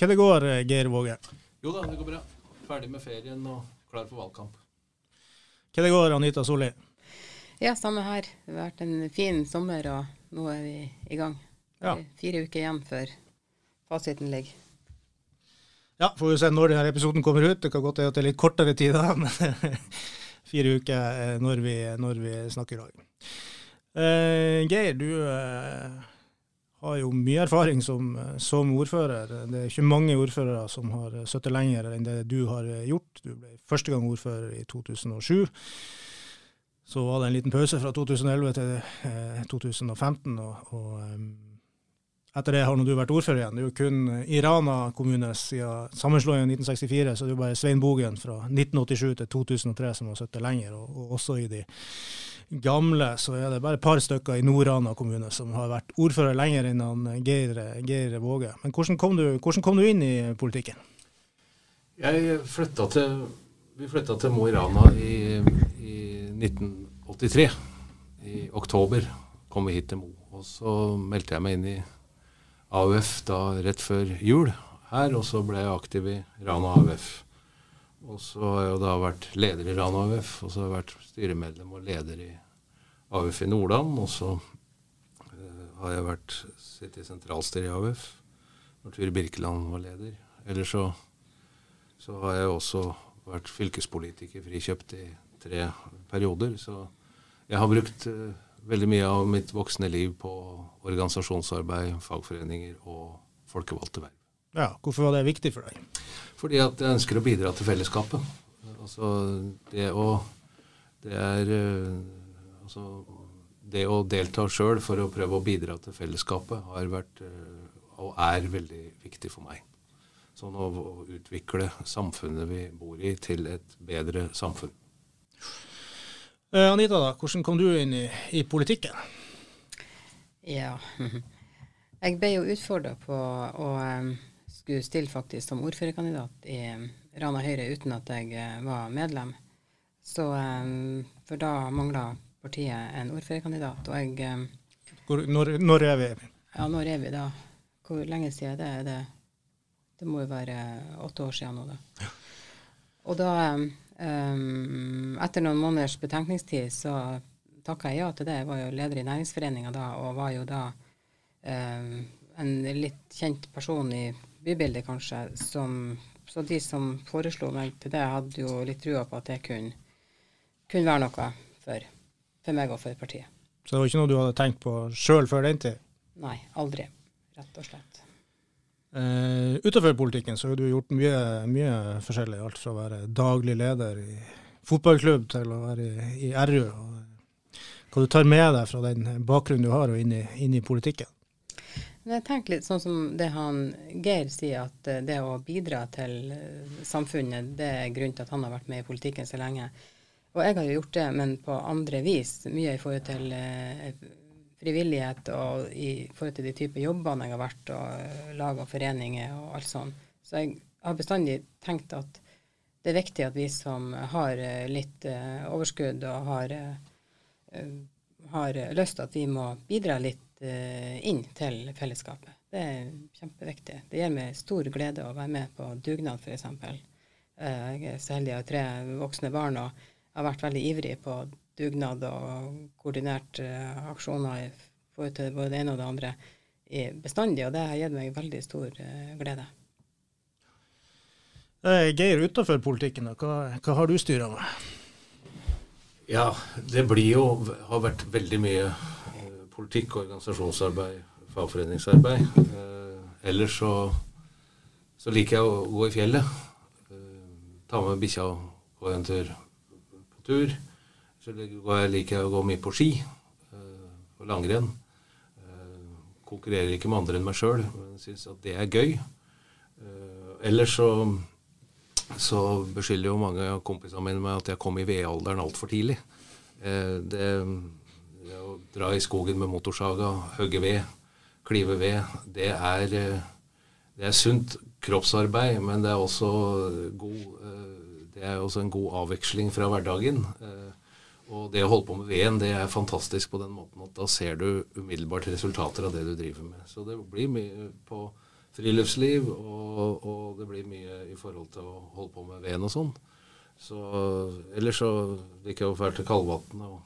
Hva det går, eh, Geir Våge? Jo da, det går bra. Ferdig med ferien og klar for valgkamp. Hva det går, Anita Solli? Ja, samme her. Det har vært en fin sommer, og nå er vi i gang. Ja. Er Fire uker igjen før fasiten ligger. Ja, får vi se når denne episoden kommer ut. Det kan godt hende at det er litt kortere tid, da, men fire uker når vi, når vi snakker i dag. Uh, Geir, du eh, har jo mye erfaring som, som ordfører. Det er ikke mange ordførere som har sittet lenger enn det du har gjort. Du ble første gang ordfører i 2007. Så var det en liten pause fra 2011 til eh, 2015. og, og eh, etter det har nå du vært ordfører igjen. Det er jo kun i Rana kommune siden sammenslåingen i 1964, så det er jo bare Svein Bogen fra 1987 til 2003 som har sittet lenger. Og, og også i de gamle så er det bare et par stykker i Nord-Rana kommune som har vært ordfører lenger enn han Geir, Geir Våge. Men hvordan kom, du, hvordan kom du inn i politikken? Jeg flytta til, vi flytta til Mo i Rana i, i 1983. I oktober kom vi hit til Mo. Og så meldte jeg meg inn i AUF da rett før jul her, og så ble jeg aktiv i Rana AUF. Og så har jeg jo da vært leder i Rana AUF, og så har jeg vært styremedlem og leder i AUF i Nordland. Og så uh, har jeg vært sittet i sentralstyret i AUF når Ture Birkeland var leder. Eller så, så har jeg også vært fylkespolitiker frikjøpt i tre perioder. Så jeg har brukt uh, veldig mye av mitt voksne liv på organisasjonsarbeid, fagforeninger og folkevalgte verv. Ja, Hvorfor var det viktig for deg? Fordi at jeg ønsker å bidra til fellesskapet. Altså det å Det er eh, Altså det å delta sjøl for å prøve å bidra til fellesskapet har vært eh, og er veldig viktig for meg. Sånn å, å utvikle samfunnet vi bor i, til et bedre samfunn. Eh, Anita, da, hvordan kom du inn i, i politikken? Ja. Jeg ble jo utfordra på å skulle stille faktisk som ordførerkandidat i Rana Høyre uten at jeg uh, var medlem. Så um, For da mangla partiet en ordførerkandidat, og jeg um, Hvor, når, når er vi? Ja, når er vi da? Hvor lenge siden er det? Er det? Det må jo være åtte år siden nå, da. Og da, um, etter noen måneders betenkningstid, så takka jeg ja til det. Jeg var jo leder i Næringsforeninga da, og var jo da um, en litt kjent person i bybildet, kanskje. Som, så de som foreslo meg til det, hadde jo litt trua på at det kunne, kunne være noe for, for meg og for partiet. Så det var ikke noe du hadde tenkt på sjøl før den tid? Nei, aldri. Rett og slett. Uh, utenfor politikken så har du gjort mye, mye forskjellig. Alt fra å være daglig leder i fotballklubb til å være i, i RU. Og, hva du tar med deg fra den bakgrunnen du har og inn i, inn i politikken? Men jeg tenker litt sånn som det han Geir sier, at eh, det å bidra til eh, samfunnet, det er grunnen til at han har vært med i politikken så lenge. Og jeg har jo gjort det, men på andre vis. Mye i forhold til eh, frivillighet og i forhold til de typer jobbene jeg har vært, og lag og foreninger og alt sånt. Så jeg har bestandig tenkt at det er viktig at vi som har litt overskudd og har, har lyst at vi må bidra litt inn til fellesskapet. Det er kjempeviktig. Det gir meg stor glede å være med på dugnad, f.eks. Jeg er så heldig å ha tre voksne barn og har vært veldig ivrig på dugnad og koordinert uh, aksjoner i forhold til både det ene og det andre bestandig, og det har gitt meg veldig stor glede. Eh, Geir, utenfor politikken, hva, hva har du styra med? Ja, det blir jo Har vært veldig mye eh, politikk, organisasjonsarbeid, fagforeningsarbeid. Eh, ellers så, så liker jeg å gå i fjellet. Eh, ta med bikkja gå en tur på tur. Så liker jeg å gå mye på ski og langrenn. konkurrerer ikke med andre enn meg sjøl, men syns at det er gøy. ellers så så beskylder jo mange av kompisene mine meg at jeg kom i vedalderen altfor tidlig. Eh, det, dra i skogen med motorsaga, hogge ved, klive ved, det er, eh, det er sunt kroppsarbeid, men det er også god eh, det er også en god avveksling fra hverdagen. Og det å holde på med veden, det er fantastisk på den måten at da ser du umiddelbart resultater av det du driver med. Så det blir mye på friluftsliv, og, og, det blir mye i forhold til å holde på med veden og sånn. Så Ellers så liker jeg å dra til Kalvatnet og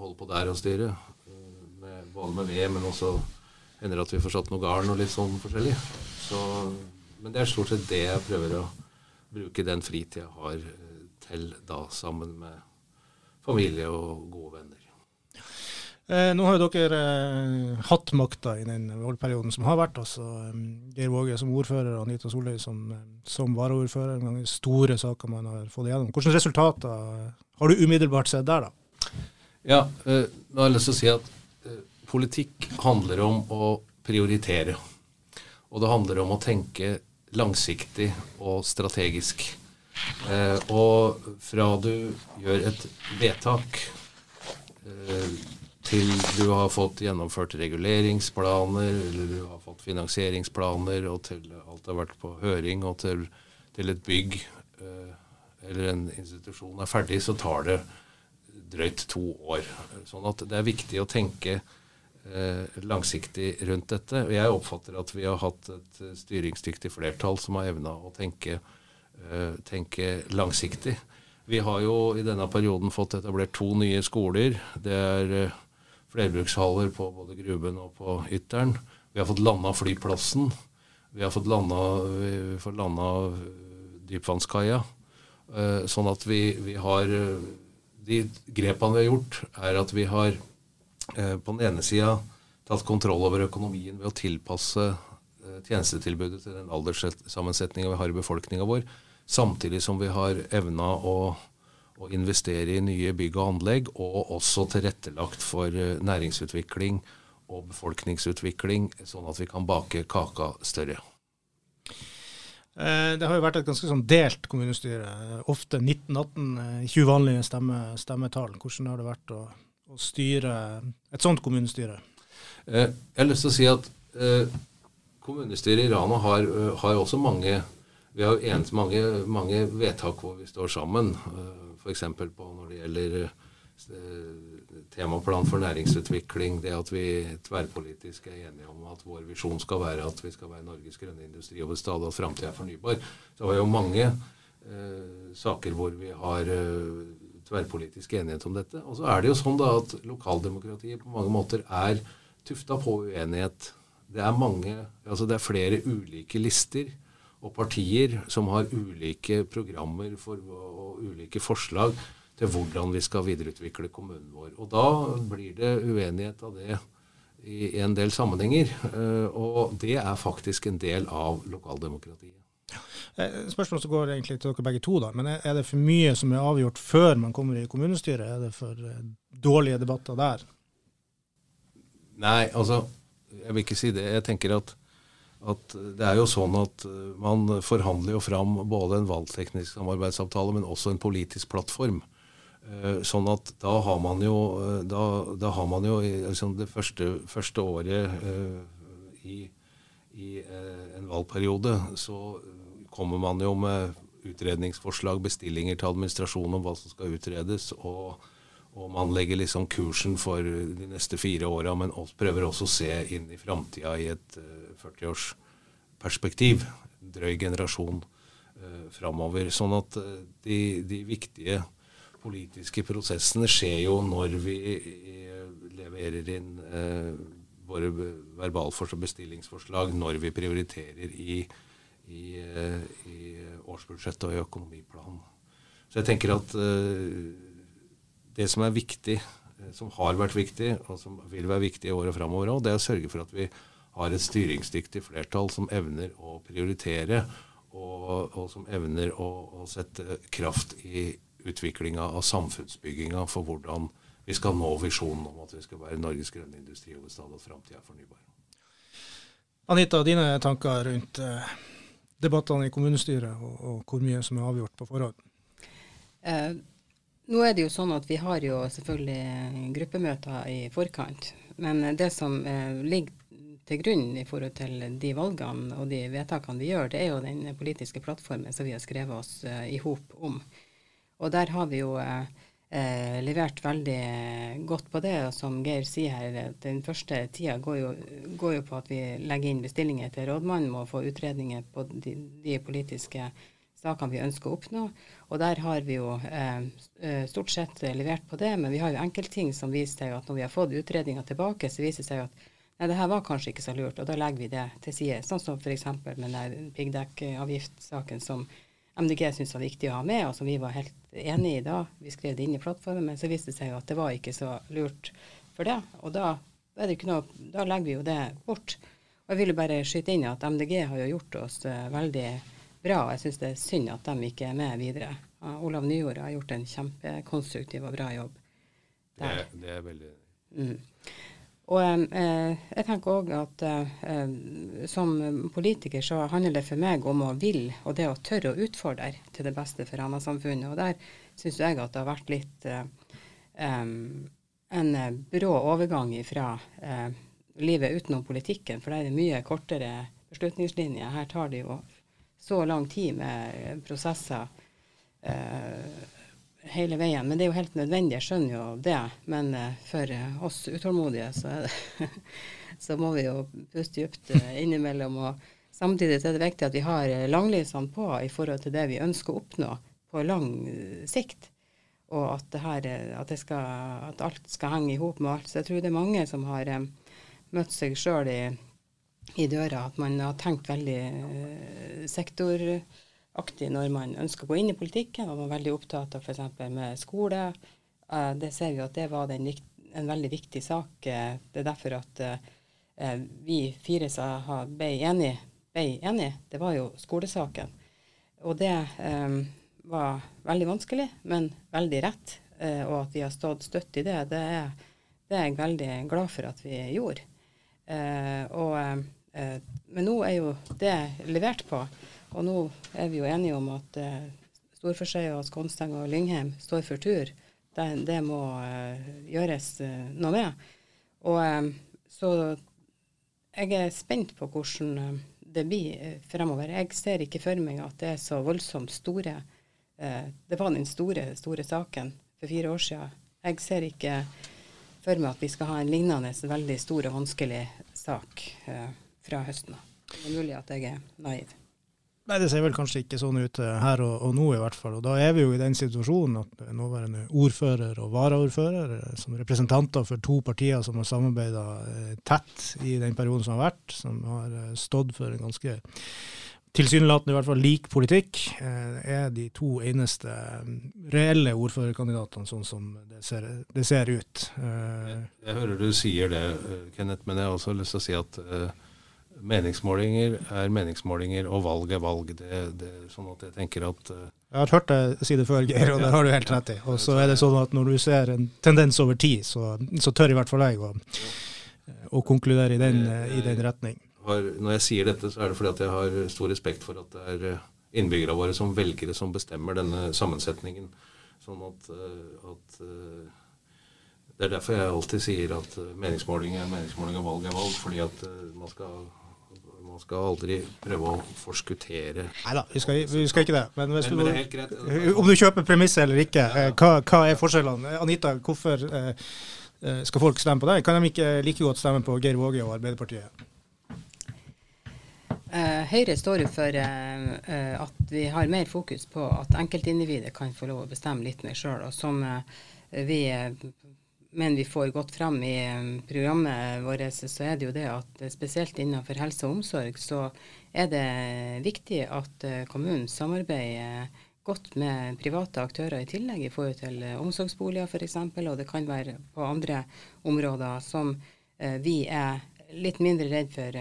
holde på der og styre. Med, både med ved, men også hender at vi får satt noe garn og litt sånn forskjellig. Så, men det er stort sett det jeg prøver å bruke den fritida jeg har eh, til da, sammen med familie og gode venner. Eh, nå har jo dere eh, hatt makta i den valgperioden som har vært. altså um, Geir Våge som ordfører og Anita Soløy som, eh, som varaordfører. Mange store saker man har fått igjennom. Hvilke resultater har du umiddelbart sett der, da? Ja, øh, nå har jeg lyst til å si at øh, politikk handler om å prioritere. Og det handler om å tenke langsiktig og strategisk. Eh, og fra du gjør et vedtak til du har fått gjennomført reguleringsplaner, eller du har fått finansieringsplaner, og til alt har vært på høring, og til, til et bygg eh, eller en institusjon er ferdig, så tar det drøyt to år. Sånn at det er viktig å tenke eh, langsiktig rundt dette. Og jeg oppfatter at vi har hatt et styringsdyktig flertall som har evna å tenke, eh, tenke langsiktig. Vi har jo i denne perioden fått etablert to nye skoler. Det er eh, flerbrukshaller på både Gruben og på Ytteren. Vi har fått landa flyplassen. Vi har fått landa, landa dypvannskaia. Eh, sånn at vi, vi, har eh, De grepene vi har gjort, er at vi har eh, på den ene sida tatt kontroll over økonomien ved å tilpasse tjenestetilbudet til den alderssammensetninga vi har i befolkninga vår, samtidig som vi har evna å å investere i nye bygg og anlegg, og også tilrettelagt for eh, næringsutvikling og befolkningsutvikling, sånn at vi kan bake kaka større. Eh, det har jo vært et ganske sånn delt kommunestyre. Ofte 1918, 20 eh, vanlige stemme, stemmetall. Hvordan har det vært å, å styre et sånt kommunestyre? Jeg har lyst til å si at kommunestyret i Rana har, har også mange vi har jo enige mange, mange vedtak hvor vi står sammen f.eks. når det gjelder eh, temaplan for næringsutvikling, det at vi tverrpolitisk er enige om at vår visjon skal være at vi skal være Norges grønne industrihovedstad, og at framtida er fornybar. Det var jo mange eh, saker hvor vi har eh, tverrpolitisk enighet om dette. Og så er det jo sånn da at lokaldemokratiet på mange måter er tufta på uenighet. Det er mange, altså det er flere ulike lister og partier som har ulike programmer for, og ulike forslag til hvordan vi skal videreutvikle kommunen vår. Og da blir det uenighet av det i en del sammenhenger. Eh, og det er faktisk en del av lokaldemokratiet. Eh, spørsmålet som går egentlig til dere begge to, da. Men er det for mye som er avgjort før man kommer i kommunestyret? Er det for eh, dårlige debatter der? Nei, altså jeg vil ikke si det. Jeg tenker at at det er jo sånn at man forhandler jo fram både en valgteknisk samarbeidsavtale, men også en politisk plattform. Eh, sånn at da har man jo, eh, da, da har man jo liksom det første, første året i, i, en valgperiode, så kommer man jo med utredningsforslag, bestillinger til administrasjonen om hva som skal utredes. og og man legger liksom kursen for de neste fire åra, men også prøver også å se inn i framtida i et 40-årsperspektiv. Drøy generasjon eh, framover. Sånn at eh, de, de, viktige politiske prosessene skjer jo når vi eh, leverer inn eh, våre verbalforslag bestillingsforslag, når vi prioriterer i, i, eh, i årsbudsjettet og i økonomiplanen. Så jeg tenker at eh, det som er viktig, som har vært viktig, og som vil være viktig i året framover òg, det er å sørge for at vi har et styringsdyktig flertall som evner å prioritere og, og som evner å, å sette kraft i utviklinga av samfunnsbygginga for hvordan vi skal nå visjonen om at vi skal være Norges grønne industrihovedstad og framtida er fornybar. Anita, dine tanker rundt eh, debattene i kommunestyret, og, og, hvor mye som er avgjort på forhånd? Eh, nå er det jo sånn at vi har jo selvfølgelig gruppemøter i forkant. Men det som eh, ligger til grunn i forhold til de valgene og de vedtakene vi gjør, det er jo den politiske plattformen som vi har skrevet oss eh, i hop om. Og der har vi jo eh, eh, levert veldig godt på det. Og som Geir sier her, den første tida går jo, går jo, på at vi legger inn bestillinger til rådmannen med å få utredninger på de, de politiske sakene vi ønsker å oppnå. Og der har vi jo eh, eh stort sett levert på det, men vi har jo enkeltting som viser seg at når vi har fått utredninger tilbake, så viser det seg at nei, det her var kanskje ikke så lurt, og da legger vi det til side. Sånn som f.eks. med den piggdekkavgiftsaken som MDG syntes var viktig å ha med, og som vi var helt enig i da. Vi skrev det inn i plattformen, men så viste det seg jo at det var ikke så lurt for det. Og da, er det ikke noe, da legger vi jo det bort. Og jeg vil bare skyte inn at MDG har jo gjort oss uh, veldig bra, og jeg syns det er synd at de ikke er med videre. Uh, Olav Nyjord har gjort en kjempekonstruktiv og bra jobb. Det, det er veldig mm. Og eh, jeg tenker òg at eh, som politiker så handler det for meg om å vil, og det å tørre å utfordre til det beste for Rana-samfunnet. Og der syns jeg at det har vært litt eh, en brå overgang fra eh, livet utenom politikken, for der er det mye kortere beslutningslinjer. Her tar det jo så lang tid med prosesser. Eh, hele veien. Men det er jo helt nødvendig, jeg skjønner jo det. Men uh, for uh, oss utålmodige så, det, så, må vi jo puste dypt uh, innimellom. Og samtidig er det viktig at vi har langlysene på i forhold til det vi ønsker å oppnå på lang sikt. Og at, det her, at, det skal, at alt skal henge i hop med alt. Så jeg tror det er mange som har møtt seg sjøl i, i, døra. At man har tenkt veldig sektor aktiv når man ønsker å gå inn i politikken, og man veldig opptatt av f.eks. med skole. Uh, det ser vi at det var den, en veldig viktig sak. Uh, det er derfor at uh, vi fire ble enige, ble enige, det var jo skolesaken. Og det um, var veldig vanskelig, men veldig rett. og at vi har stått støtt i det, det er, det er jeg veldig glad for at vi gjorde. og, men nå er jo det levert på. Og nå er vi jo enige om at eh, Storforsøya, Skånsteng og Lyngheim står for tur. Det, det må eh, gjøres eh, noe med. Og eh, så jeg er spent på hvordan eh, det blir eh, fremover. Jeg ser ikke for meg at det er så voldsomt store Det var den store, store saken for fire år siden. Jeg ser ikke for meg at vi skal ha en lignende veldig stor og vanskelig sak fra høsten av. Det er mulig at jeg er naiv. Nei, det ser vel kanskje ikke sånn ut eh, her og, og, nå, i hvert fall. Og da er vi jo i den situasjonen at nåværende ordfører og varaordfører, eh, som representanter for to partier som har samarbeida eh, tett i den perioden som har vært, som har stått for en ganske tilsynelatende i hvert fall lik politikk, er de to eneste reelle ordførerkandidatene, sånn som det ser, det ser ut. Jeg, jeg, hører du sier det, Kenneth, men jeg har også lyst til å si at meningsmålinger er meningsmålinger, og valg er valg. Det, det, sånn at jeg tenker at uh, Jeg har hørt deg si det før, Geir, og det har du helt rett i. Og så er det sånn at når du ser en tendens over tid, så, så tør i hvert fall jeg å, å konkludere i den, i den retning. Har, når jeg sier dette, så er det fordi at jeg har stor respekt for at det er eh, innbyggerne våre som velgere som bestemmer denne sammensetningen. Sånn at, eh, at det er derfor jeg alltid sier at meningsmåling er meningsmåling og valg er valg. Fordi at man skal man skal aldri prøve å forskuttere Nei da, vi, vi, skal ikke det. Men, men, men det greit, om du kjøper premisset eller ikke, ja. Eh, hva, hva, er forskjellene? Anita, hvorfor eh, eh, skal folk stemme på deg? Kan de ikke like godt stemme på Geir Våge og Arbeiderpartiet? Høyre står jo for at vi har mer fokus på at enkeltindividet kan få lov å bestemme litt mer sjøl. Og som vi men vi får godt fram i um, programmet vårt, så er det jo det at eh, spesielt innenfor helse og omsorg, så er det viktig at eh, kommunen samarbeider godt med private aktører i tillegg, i forhold til eh, omsorgsboliger f.eks., og det kan være på andre områder som vi er litt mindre redd for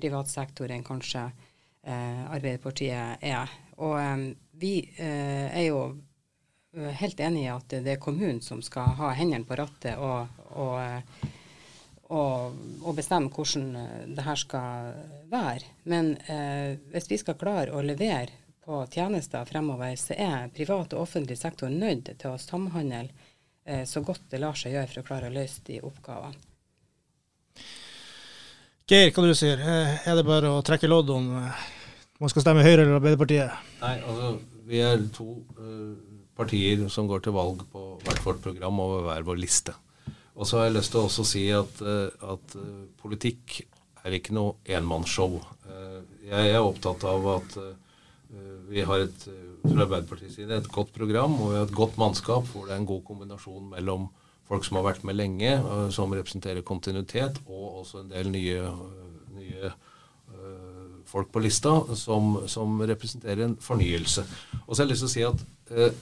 privat sektor enn kanskje Arbeiderpartiet er. Og vi er jo helt enig i at det er kommunen som skal ha hendene på rattet og, og, eh, og, og bestemme hvordan det her skal være. Men hvis vi skal klare å levere på tjenester fremover, så er privat og offentlig sektor nødt til å samhandle så godt det lar seg gjøre for å klare å løse de oppgavene. Geir, hva du sier Er det bare å trekke lodd om man skal stemme Høyre eller Arbeiderpartiet? Nei, altså, vi er to uh, partier som går til valg på hvert vårt program over hver vår liste. Og så har jeg lyst til å også si at, uh, at uh, politikk er ikke noe enmannsshow. jeg er opptatt av at vi har et, fra Arbeiderpartiets side et godt program og vi har et godt mannskap hvor det er en god kombinasjon mellom folk som har vært med lenge, som representerer kontinuitet, og også en del nye, nye folk på lista som, som representerer en fornyelse. Og så har jeg lyst til å si at eh,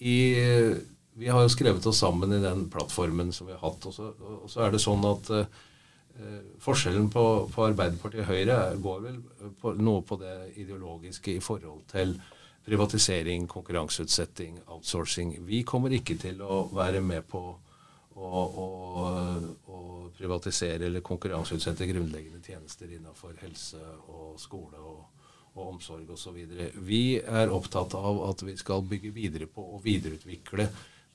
i, vi har jo skrevet oss sammen i den plattformen som vi har hatt. Og så, og så er det sånn at eh, forskjellen på, på, Arbeiderpartiet og Høyre går vel på, noe på det ideologiske i forhold til privatisering, konkurranseutsetting, outsourcing. Vi kommer ikke til å være med på å, privatisere eller konkurranseutsette grunnleggende tjenester innenfor helse og skole og, og omsorg osv. Vi er opptatt av at vi skal bygge videre på og videreutvikle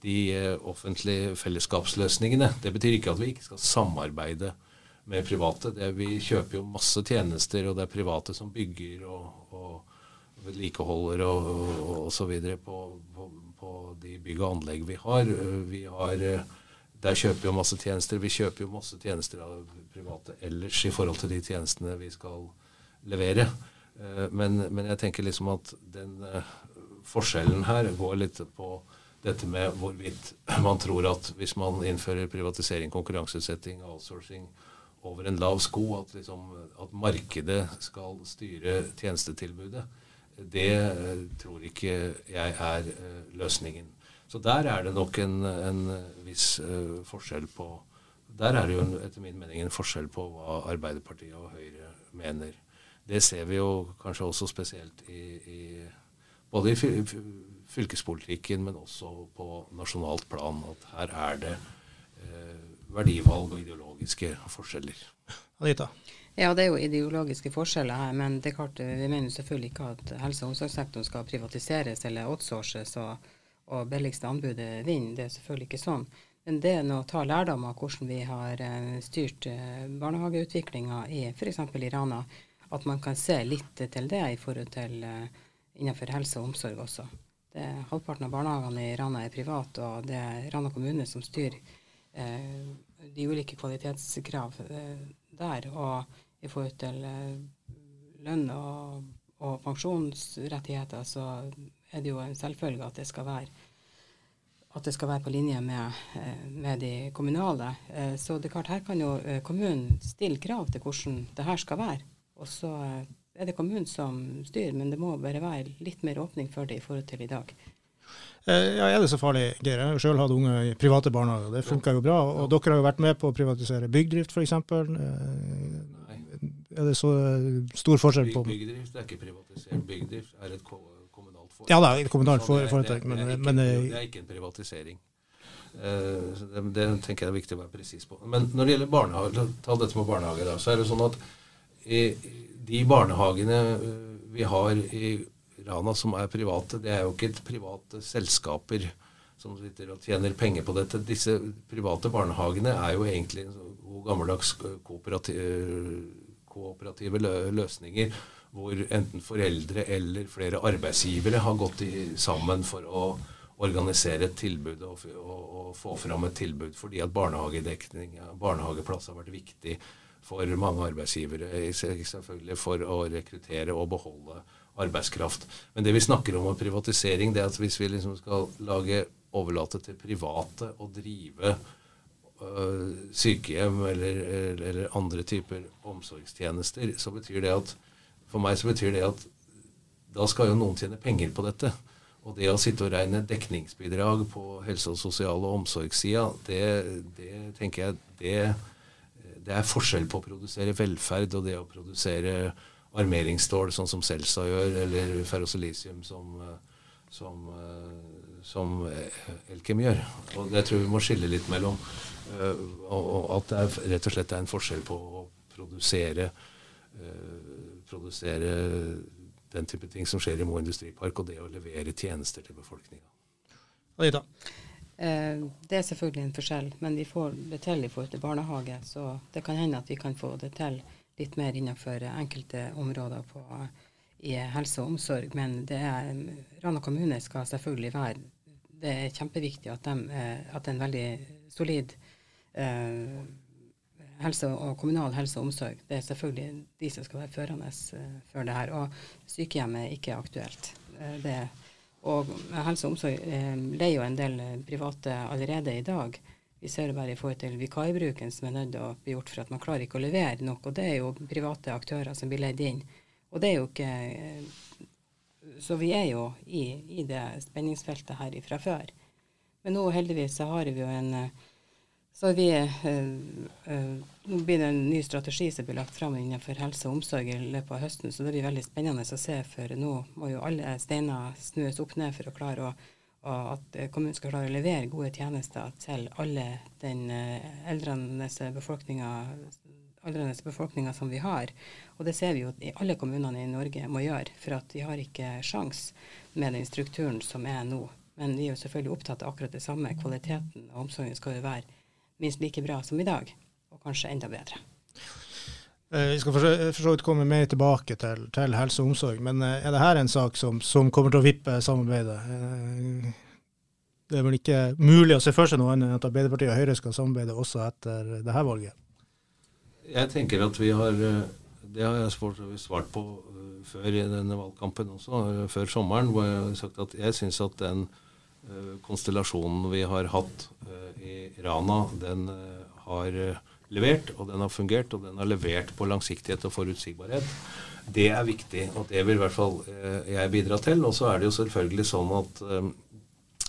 de eh, offentlige fellesskapsløsningene. Det betyr ikke at vi ikke skal samarbeide med private. Det, vi kjøper jo masse tjenester, og det er private som bygger og, og vedlikeholder og, og, så videre på, på, på de bygg og anlegg vi har. Vi har eh, der kjøper jo masse tjenester. Vi kjøper jo masse tjenester av private ellers i forhold til de tjenestene vi skal levere. Eh, men, men jeg tenker liksom at den eh, forskjellen her går litt på dette med hvorvidt man tror at hvis man innfører privatisering, konkurranseutsetting, outsourcing over en lav sko, at, liksom, at markedet skal styre tjenestetilbudet. Det eh, tror ikke jeg er løsningen. Så der er det nok en, en viss forskjell på Der er det jo etter min mening en forskjell på hva Arbeiderpartiet og Høyre mener. Det ser vi jo kanskje også spesielt i, i både i fylkespolitikken, men også på nasjonalt plan. At her er det eh, verdivalg og ideologiske forskjeller. Anita? Ja, det er jo ideologiske forskjeller her, men det er klart, vi mener selvfølgelig ikke at helse- og omsorgssektoren skal privatiseres eller outsources. og og billigste anbudet vinner. Det er selvfølgelig ikke sånn. Men det er å ta lærdom av hvordan vi har eh, styrt eh, barnehageutviklinga i f.eks. i Rana, at man kan se litt til det i forhold til eh, innenfor helse og omsorg også. Det, halvparten av barnehagene i Rana er private, og det er Rana kommune som styrer eh, de ulike kvalitetskrav eh, der. Og i forhold til eh, lønn og, og pensjonsrettigheter, så er det jo en selvfølge at det skal være det skal være på linje med, eh, med de kommunale. Eh, så det er klart, her kan jo kommunen stille krav til hvordan det her skal være. Og så er det kommunen som styrer, men det må bare være litt mer åpning for det i forhold til i dag. Ja, Er det så farlig, Geir? Jeg har selv hatt unge i private barnehager. Det funker jo bra. Og dere har jo vært med på å privatisere byggdrift, f.eks. Er det så stor forskjell på Byggdrift er ikke privatisert. Byggdrift er et ja da, kommunalt foretak, men, det, men eh, det er ikke en privatisering. Det, det, tenker jeg er viktig å være presis på. Men når det gjelder barnehage, ta dette med barnehage, da, så er det sånn at de barnehagene eh, vi har i Rana som er private, det er jo ikke private selskaper som sitter og tjener penger på dette. Disse private barnehagene er jo egentlig gammeldags kooperative, kooperative løsninger hvor enten foreldre eller flere arbeidsgivere har gått i, sammen for å organisere et tilbud og, og, og, få fram et tilbud, fordi at barnehagedekning, barnehageplass har vært viktig for mange arbeidsgivere, selvfølgelig for å rekruttere og beholde arbeidskraft. Men det vi snakker om med privatisering, det er at hvis vi liksom skal lage, overlate til private å drive øh, sykehjem eller, eller, andre typer omsorgstjenester, så betyr det at for meg så betyr det at da skal jo noen tjene penger på dette. Og det å sitte og regne dekningsbidrag på helse- og sosial- og omsorgssida, det, det, tenker jeg det, det, er forskjell på å produsere velferd og det å produsere armeringsstål, sånn som Celsa gjør, eller ferrosilisium, som, som, som Elkem gjør. Og Det tror jeg vi må skille litt mellom. Og at det er, rett og slett er en forskjell på å produsere, produsere den type ting som skjer i Mo industripark, og det å levere tjenester til befolkninga. Eh, det er selvfølgelig en forskjell, men vi får det til i forhold til barnehage. Så det kan hende at vi kan få det til litt mer innenfor enkelte områder på, i helse og omsorg. Men det er, Rana kommune skal selvfølgelig være Det er kjempeviktig at, de, eh, at en veldig solid eh, helse og kommunal helse og omsorg. Det er selvfølgelig de som skal være førende uh, for det her. Og sykehjemmet er ikke aktuelt. Det er og helse og omsorg eh, leier jo en del eh, private allerede i dag. Vi ser det bare i forhold til vikarbruken som er nødt til å bli gjort for at man klarer ikke å levere nok. Og det er jo private aktører som blir leid inn. Og det er jo ikke eh, Så vi er jo i, i det spenningsfeltet her fra før. Men nå heldigvis så har vi jo en eh, så vi, eh, eh, Nå blir det en ny strategi som blir lagt fram innenfor helse og omsorg i løpet av høsten, så det blir veldig spennende å se. For nå må jo alle steiner snues opp ned for å klare å, at kommunen skal klare å levere gode tjenester til alle den eh, eldrende befolkninga som vi har. Og det ser vi jo at alle kommunene i Norge må gjøre, for at de har ikke sjans med den strukturen som er nå. Men vi er jo selvfølgelig opptatt av akkurat det samme. Kvaliteten og omsorgen skal jo være minst like bra som i dag, og kanskje enda bedre. Eh, vi skal for så vidt komme mer tilbake til, til, helse og omsorg, men eh, er dette en sak som, som, kommer til å vippe samarbeidet? Eh, det er vel ikke mulig å se for seg noe annet enn at Arbeiderpartiet og Høyre skal samarbeide også etter dette valget? Jeg tenker at vi har Det har jeg svart på før i denne valgkampen også, før sommeren, hvor jeg har sagt at jeg syns at den konstellasjonen vi har hatt i Rana, den eh, har eh, levert, og den har fungert, og den har levert på langsiktighet og forutsigbarhet. Det er viktig, og det vil i hvert fall eh, jeg bidra til. Og så er det jo selvfølgelig sånn at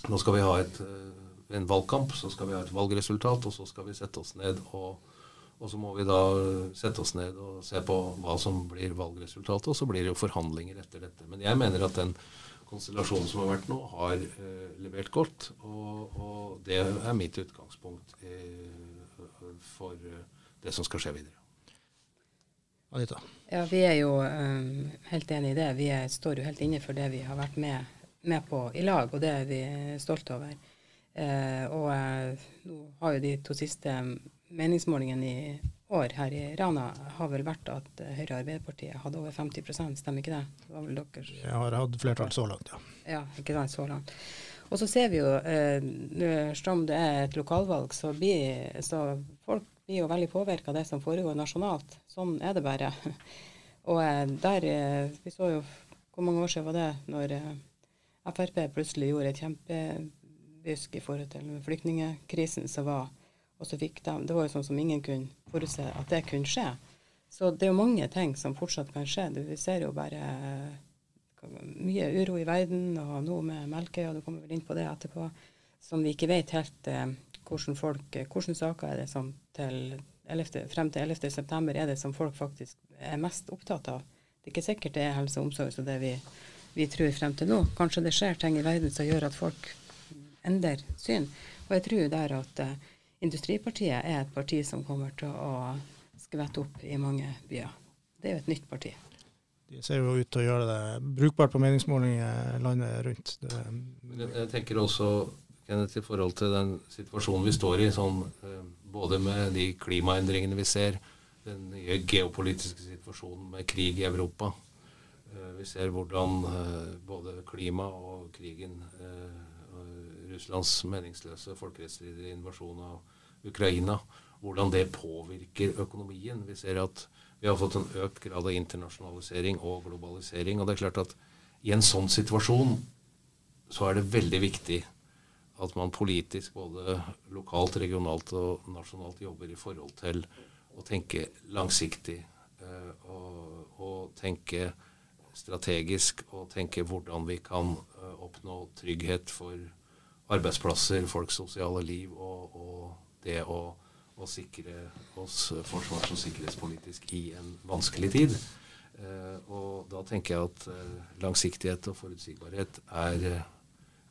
nå skal vi ha et, en valgkamp, så skal vi ha et valgresultat, og så skal vi sette oss ned og, og så må vi da sette oss ned og se på hva som blir valgresultatet, og så blir det jo forhandlinger etter dette. Men jeg mener at den konstellasjonen som har vært nå, har eh, levert godt. Og, og, det er mitt utgangspunkt eh, for eh, det som skal skje videre. Anita? Ja, Vi er jo um, helt enig i det. Vi er, står jo helt inne for det vi har vært med, med på i lag, og det er vi stolte over. Eh, og eh, nå har jo de to siste meningsmålingene i år her i Rana har vel vært at Høyre og Arbeiderpartiet hadde over 50 stemmer ikke det? Det var vel deres Jeg har hatt flertall så langt, ja. Ja, ikke sant, så langt. Og så ser vi jo, eh, som det er et lokalvalg, så blir så folk blir jo veldig påvirka av det som foregår nasjonalt. Sånn er det bare. Og eh, der eh, Vi så jo hvor mange år siden var det når eh, Frp plutselig gjorde et kjempebysk i forhold til flyktningkrisen som var og så fikk de, Det var jo sånn som ingen kunne forutse at det kunne skje. Så det er jo mange ting som fortsatt kan skje. Vi ser jo bare mye uro i verden, og noe med Melkøya, du kommer vel inn på det etterpå, som vi ikke vet helt eh, hvordan folk, hvordan saker er det som til 11, frem til 11.9 er det som folk faktisk er mest opptatt av. Det er ikke sikkert det er helse og omsorg som det vi, vi tror frem til nå. Kanskje det skjer ting i verden som gjør at folk endrer syn. Og jeg tror der at eh, Industripartiet er et parti som kommer til å skvette opp i mange byer. Det er jo et nytt parti. De ser jo ut til å gjøre det brukbart på meningsmålinger landet rundt. Det, jeg tenker også Kenneth, i forhold til den situasjonen vi står i, sånn, eh, både med de klimaendringene vi ser, den nye geopolitiske situasjonen med krig i Europa. Eh, vi ser hvordan eh, både klima og krigen Russlands meningsløse folkerettsstridige invasjon av Ukraina, hvordan det påvirker økonomien. Vi ser at vi har fått en økt grad av internasjonalisering og globalisering. Og det er klart at i en sånn situasjon så er det veldig viktig at man politisk, både lokalt, regionalt og nasjonalt, jobber i forhold til å tenke langsiktig eh, og, og tenke strategisk og tenke hvordan vi kan uh, oppnå trygghet for arbeidsplasser, folks sosiale liv og, og det å, å, sikre oss forsvars- og sikkerhetspolitisk i en vanskelig tid. Eh, og da tenker jeg at eh, langsiktighet og forutsigbarhet er eh,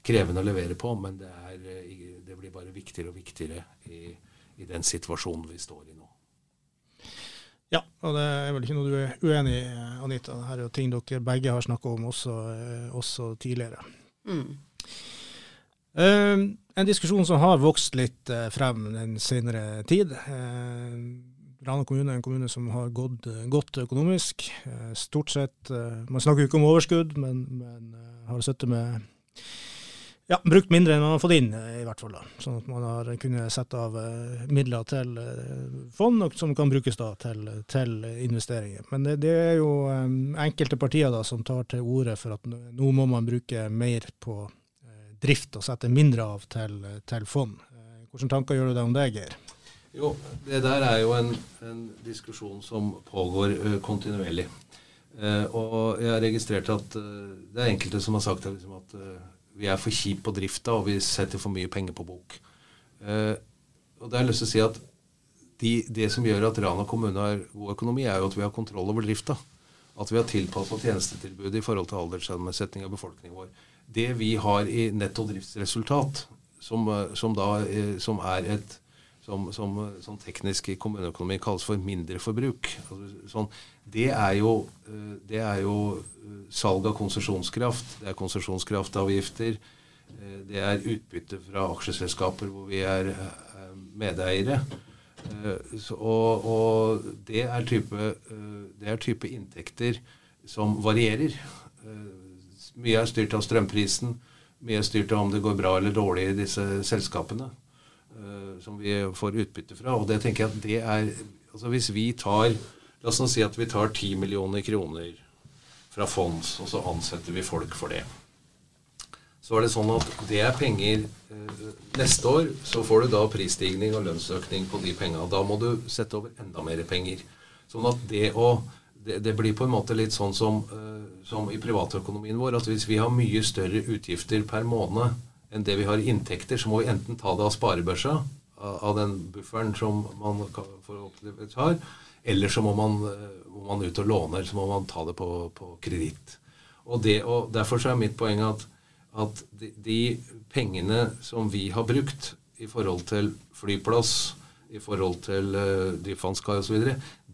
krevende å levere på, men det, er, det blir bare viktigere og viktigere i, i, den situasjonen vi står i nå. Ja, og det er vel ikke noe du er uenig i, Anita. Dette er jo ting dere begge har snakka om også, også tidligere. Mm. Uh, en diskusjon som har vokst litt uh, frem den senere tid. Uh, Rana kommune er en kommune som har gått godt økonomisk. Stort sett Man snakker jo ikke om overskudd, men, men har sittet med ja, brukt mindre enn man har fått inn, i hvert fall. da. Sånn at man har kunnet sette av midler til fond som kan brukes da til, til investeringer. Men det, det, er jo enkelte partier da som tar til orde for at nå må man bruke mer på drift og sette mindre av til, til fond. Eh, hvilke tanker gjør du deg om det, Geir? Jo, Det der er jo en, en diskusjon som pågår uh, kontinuerlig. Uh, og jeg har registrert at uh, det er enkelte som har sagt liksom, at vi er for kjipe på drifta, og vi setter for mye penger på bok. og det har jeg lyst til å si at de, det som gjør at Rana kommune har god økonomi, er jo at vi har kontroll over drifta. At vi har tilpassa tjenestetilbudet i forhold til alderssammensetning av befolkningen vår det vi har i netto driftsresultat, som, eh, som, da, eh, som er et som, som, som, teknisk i kommuneøkonomi kalles for mindreforbruk. Altså, sånn, det, er jo, eh, det er jo salg av konsesjonskraft, det er konsesjonskraftavgifter, det er utbytte fra aksjeselskaper hvor vi er medeiere. Og, og det, er type, det er type inntekter som varierer. Mye er styrt av strømprisen. Mye er styrt av om det går bra eller dårlig i disse selskapene uh, som vi får utbytte fra. Og det tenker jeg at det er altså Hvis vi tar La oss nå si at vi tar 10 millioner kroner fra fonds, og så ansetter vi folk for det. Så er det sånn at det er penger uh, Neste år så får du da prisstigning og lønnsøkning på de penga. Da må du sette over enda mer penger. Sånn at det å det, det, blir på en måte litt sånn som, uh, som, i privatøkonomien vår, at hvis vi har mye større utgifter per måned enn det vi har inntekter, så må vi enten ta det av sparebørsa, av, den bufferen som man forhåpentligvis har, eller så må man, uh, må man, ut og låne, eller så må man ta det på, på kreditt. Og, og, Derfor så er mitt poeng at, at de, de pengene som vi har brukt i forhold til flyplass, i forhold til uh, driftsvannskai osv.,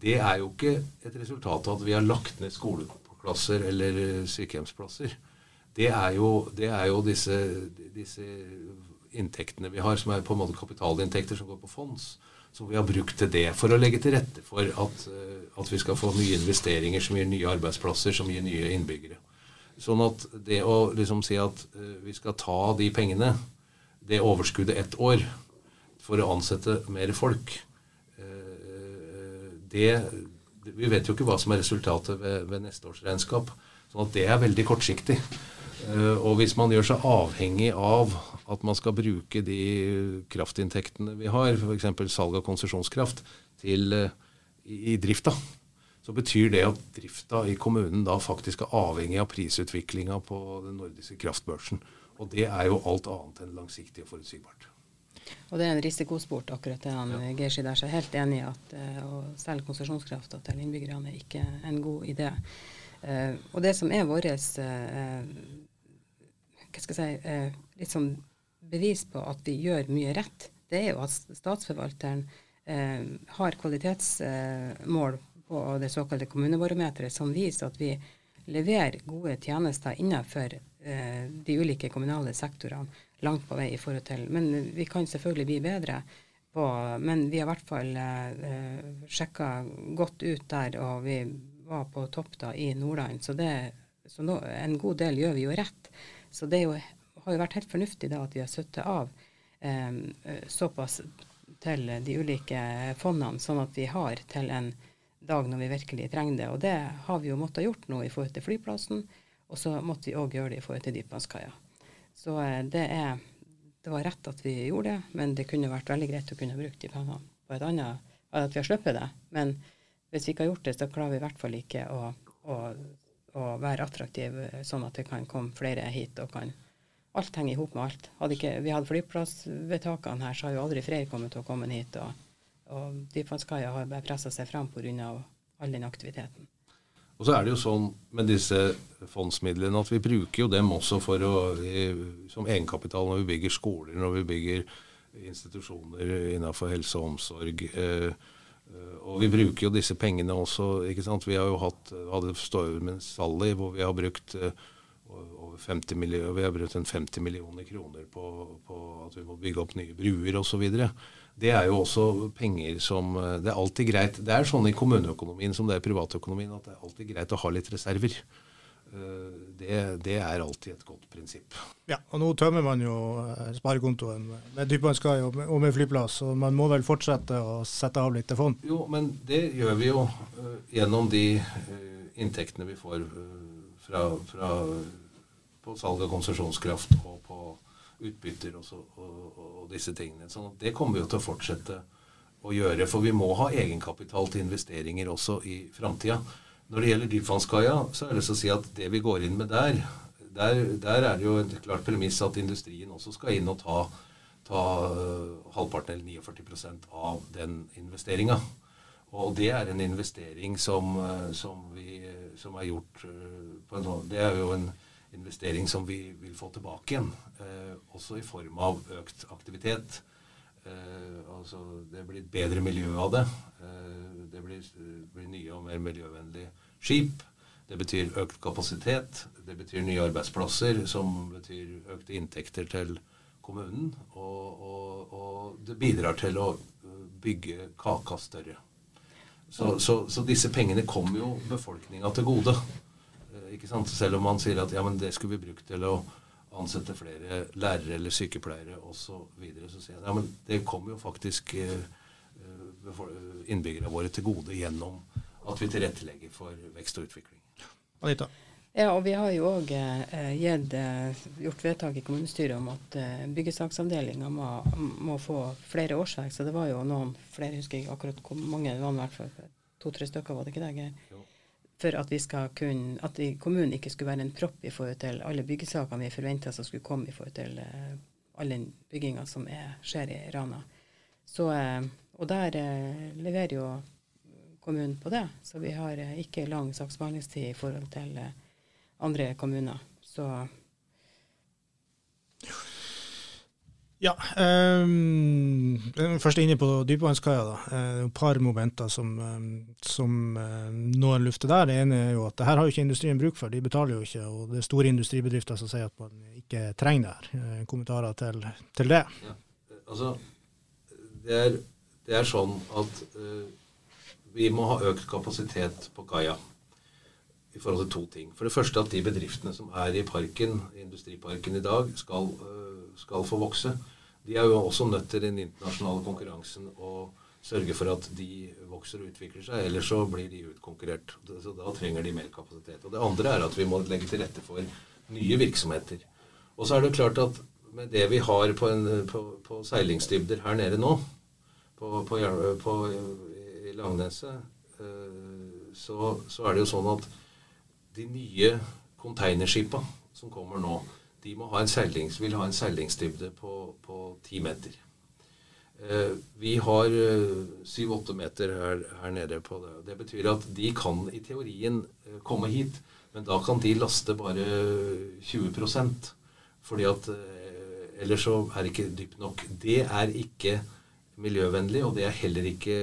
det er jo ikke et resultat av at vi har lagt ned skoleklasser eller eh, sykehjemsplasser. Det er jo, det er jo disse, disse, inntektene vi har, som er på en måte kapitalinntekter som går på fonds, som vi har brukt til det. For å legge til rette for at, eh, at vi skal få nye investeringer som gir nye arbeidsplasser, som gir nye innbyggere. Sånn at det å liksom si at vi skal ta de pengene, det overskuddet ett år, for å ansette mer folk, det, Vi vet jo ikke hva som er resultatet ved, ved neste års regnskap. sånn at det er veldig kortsiktig. Uh, og hvis man gjør seg avhengig av at man skal bruke de kraftinntektene vi har, f.eks. salg av konsesjonskraft, uh, i, i, drifta, så betyr det at drifta i kommunen da faktisk er avhengig av prisutviklinga på den nordiske kraftbørsen. Og det er jo alt annet enn langsiktig og forutsigbart. Og det er en risikosport, akkurat det han ja. Geir der. Så jeg er helt enig i at uh, å selge konsesjonskrafta til innbyggerne er ikke en god idé. Uh, og det som er vårt uh, hva skal jeg si, litt sånn bevis på at vi gjør mye rett, det er jo at statsforvalteren har kvalitetsmål på det såkalte kommunebarometeret som viser at vi leverer gode tjenester innenfor de ulike kommunale sektorene langt på vei i forhold til Men vi kan selvfølgelig bli bedre. På, men vi har i hvert fall eh, sjekka godt ut der, og vi var på topp da i Nordland. Så, det, så nå, en god del gjør vi jo rett. Så det jo, har jo vært helt fornuftig da at vi har satt av eh, såpass til de ulike fondene, sånn at vi har til en dag når vi virkelig trenger det. Og det har vi jo måttet gjort nå i forhold til flyplassen, og så måtte vi òg gjøre det i forhold til dypvannskaia. Så eh, det er det var rett at vi gjorde det, men det kunne vært veldig greit å kunne brukt de pengene på et annet At vi har sluppet det. Men hvis vi ikke har gjort det, så klarer vi i hvert fall ikke å, å, å være attraktive sånn at det kan komme flere hit og kan Alt henger i hop med alt. Hadde ikke vi hadde flyplassvedtakene her, så har jo aldri flere kommet til å komme hit. Og, og Dypvannskaia har bare pressa seg fram pga. all den aktiviteten. Og så er det jo sånn med disse fondsmidlene at vi bruker jo dem også for å, som egenkapital når vi bygger skoler, når vi bygger institusjoner innenfor helse og omsorg. Eh, eh, og vi bruker jo disse pengene også. ikke sant? Vi har jo hatt, hadde stått med Sally hvor vi har brukt eh, over 50 millioner, vi har brukt en 50 millioner kroner på, på at vi må bygge opp nye bruer osv. Det er jo også penger som Det er alltid greit. Det er sånn i kommuneøkonomien som det er i privatøkonomien at det er alltid greit å ha litt reserver. Eh, det, det, er alltid et godt prinsipp. Ja, og nå tømmer man jo eh, sparekontoen med Sky og, og med flyplass, og man må vel fortsette å sette av litt til fond? Jo, men det gjør vi jo gjennom de inntektene vi får fra, fra, på salg av konsesjonskraft og på utbytter og, så, og, og, disse tingene. Så det kommer vi jo til å fortsette å gjøre, for vi må ha egenkapital til investeringer også i framtida. Når det gjelder dypvannskaia, så er det så å si at det vi går inn med der, der, der er det jo et klart premiss at industrien også skal inn og ta, ta uh, halvparten eller 49% av den investeringa. Og det er en investering som, uh, som, vi, som er gjort på en sånn Det er jo en investering som vi vil få tilbake igjen. også i form av økt aktivitet. altså Det blir et bedre miljø av det. det blir, blir nye og mer miljøvennlige skip. Det betyr økt kapasitet. Det betyr nye arbeidsplasser, som betyr økte inntekter til kommunen. Og, og, og det bidrar til å bygge kaka større. Så, så, så disse pengene kommer jo befolkninga til gode. Ikke sant? Selv om man sier at ja, men det skulle vi brukt til å ansette flere lærere eller sykepleiere osv. Så, videre, så sier jeg ja, men det kommer jo faktisk eh, eh, innbyggerne våre til gode gjennom at vi tilrettelegger for vekst og utvikling. Anita? Ja, og vi har jo òg eh, eh, gjort vedtak i kommunestyret om at eh, byggesaksavdelinga må, må, få flere årsverk. Så det var jo noen flere, husker jeg akkurat hvor mange det var, i hvert fall to-tre stykker, var det ikke det? Geir? For at vi skal kunne, at kommunen ikke skulle være en propp i forhold til alle byggesakene vi forventa som skulle komme i forhold til uh, all den bygginga som er, skjer i Rana. Så, uh, og der uh, leverer jo kommunen på det. Så vi har ikke lang saksbehandlingstid i forhold til andre kommuner. Så ja. Um, først inne på dypvannskaia. Uh, et par momenter som, um, som uh, noen lufter der. Det ene er jo at det her har jo ikke industrien bruk for. De betaler jo ikke. Og det er store industribedrifter som sier at man ikke trenger det her. Uh, kommentarer til, til det? Ja, altså, det er, det er sånn at vi må ha økt kapasitet på kaia i forhold til to ting. For det første at de bedriftene som er i parken, industriparken i dag, skal, skal få vokse. De er jo også nødt til den internasjonale konkurransen å sørge for at de vokser og utvikler seg. Ellers så blir de utkonkurrert. Så da trenger de mer kapasitet. Og det andre er at vi må legge til rette for nye virksomheter. Og så er det klart at med det vi har på, en, på, på seilingsdybder her nede nå, på, på, på Langneset, eh, så, så, er det jo sånn at de nye containerskipa som kommer nå, de må ha en seilings, vil ha en seilingsdybde på 10 meter. Eh, vi har eh, syv-åtte meter her, her, nede på det. Det betyr at de kan i teorien komme hit, men da kan de laste bare 20% fordi at Ellers så er det ikke dypt nok. Det er ikke miljøvennlig, og det er heller ikke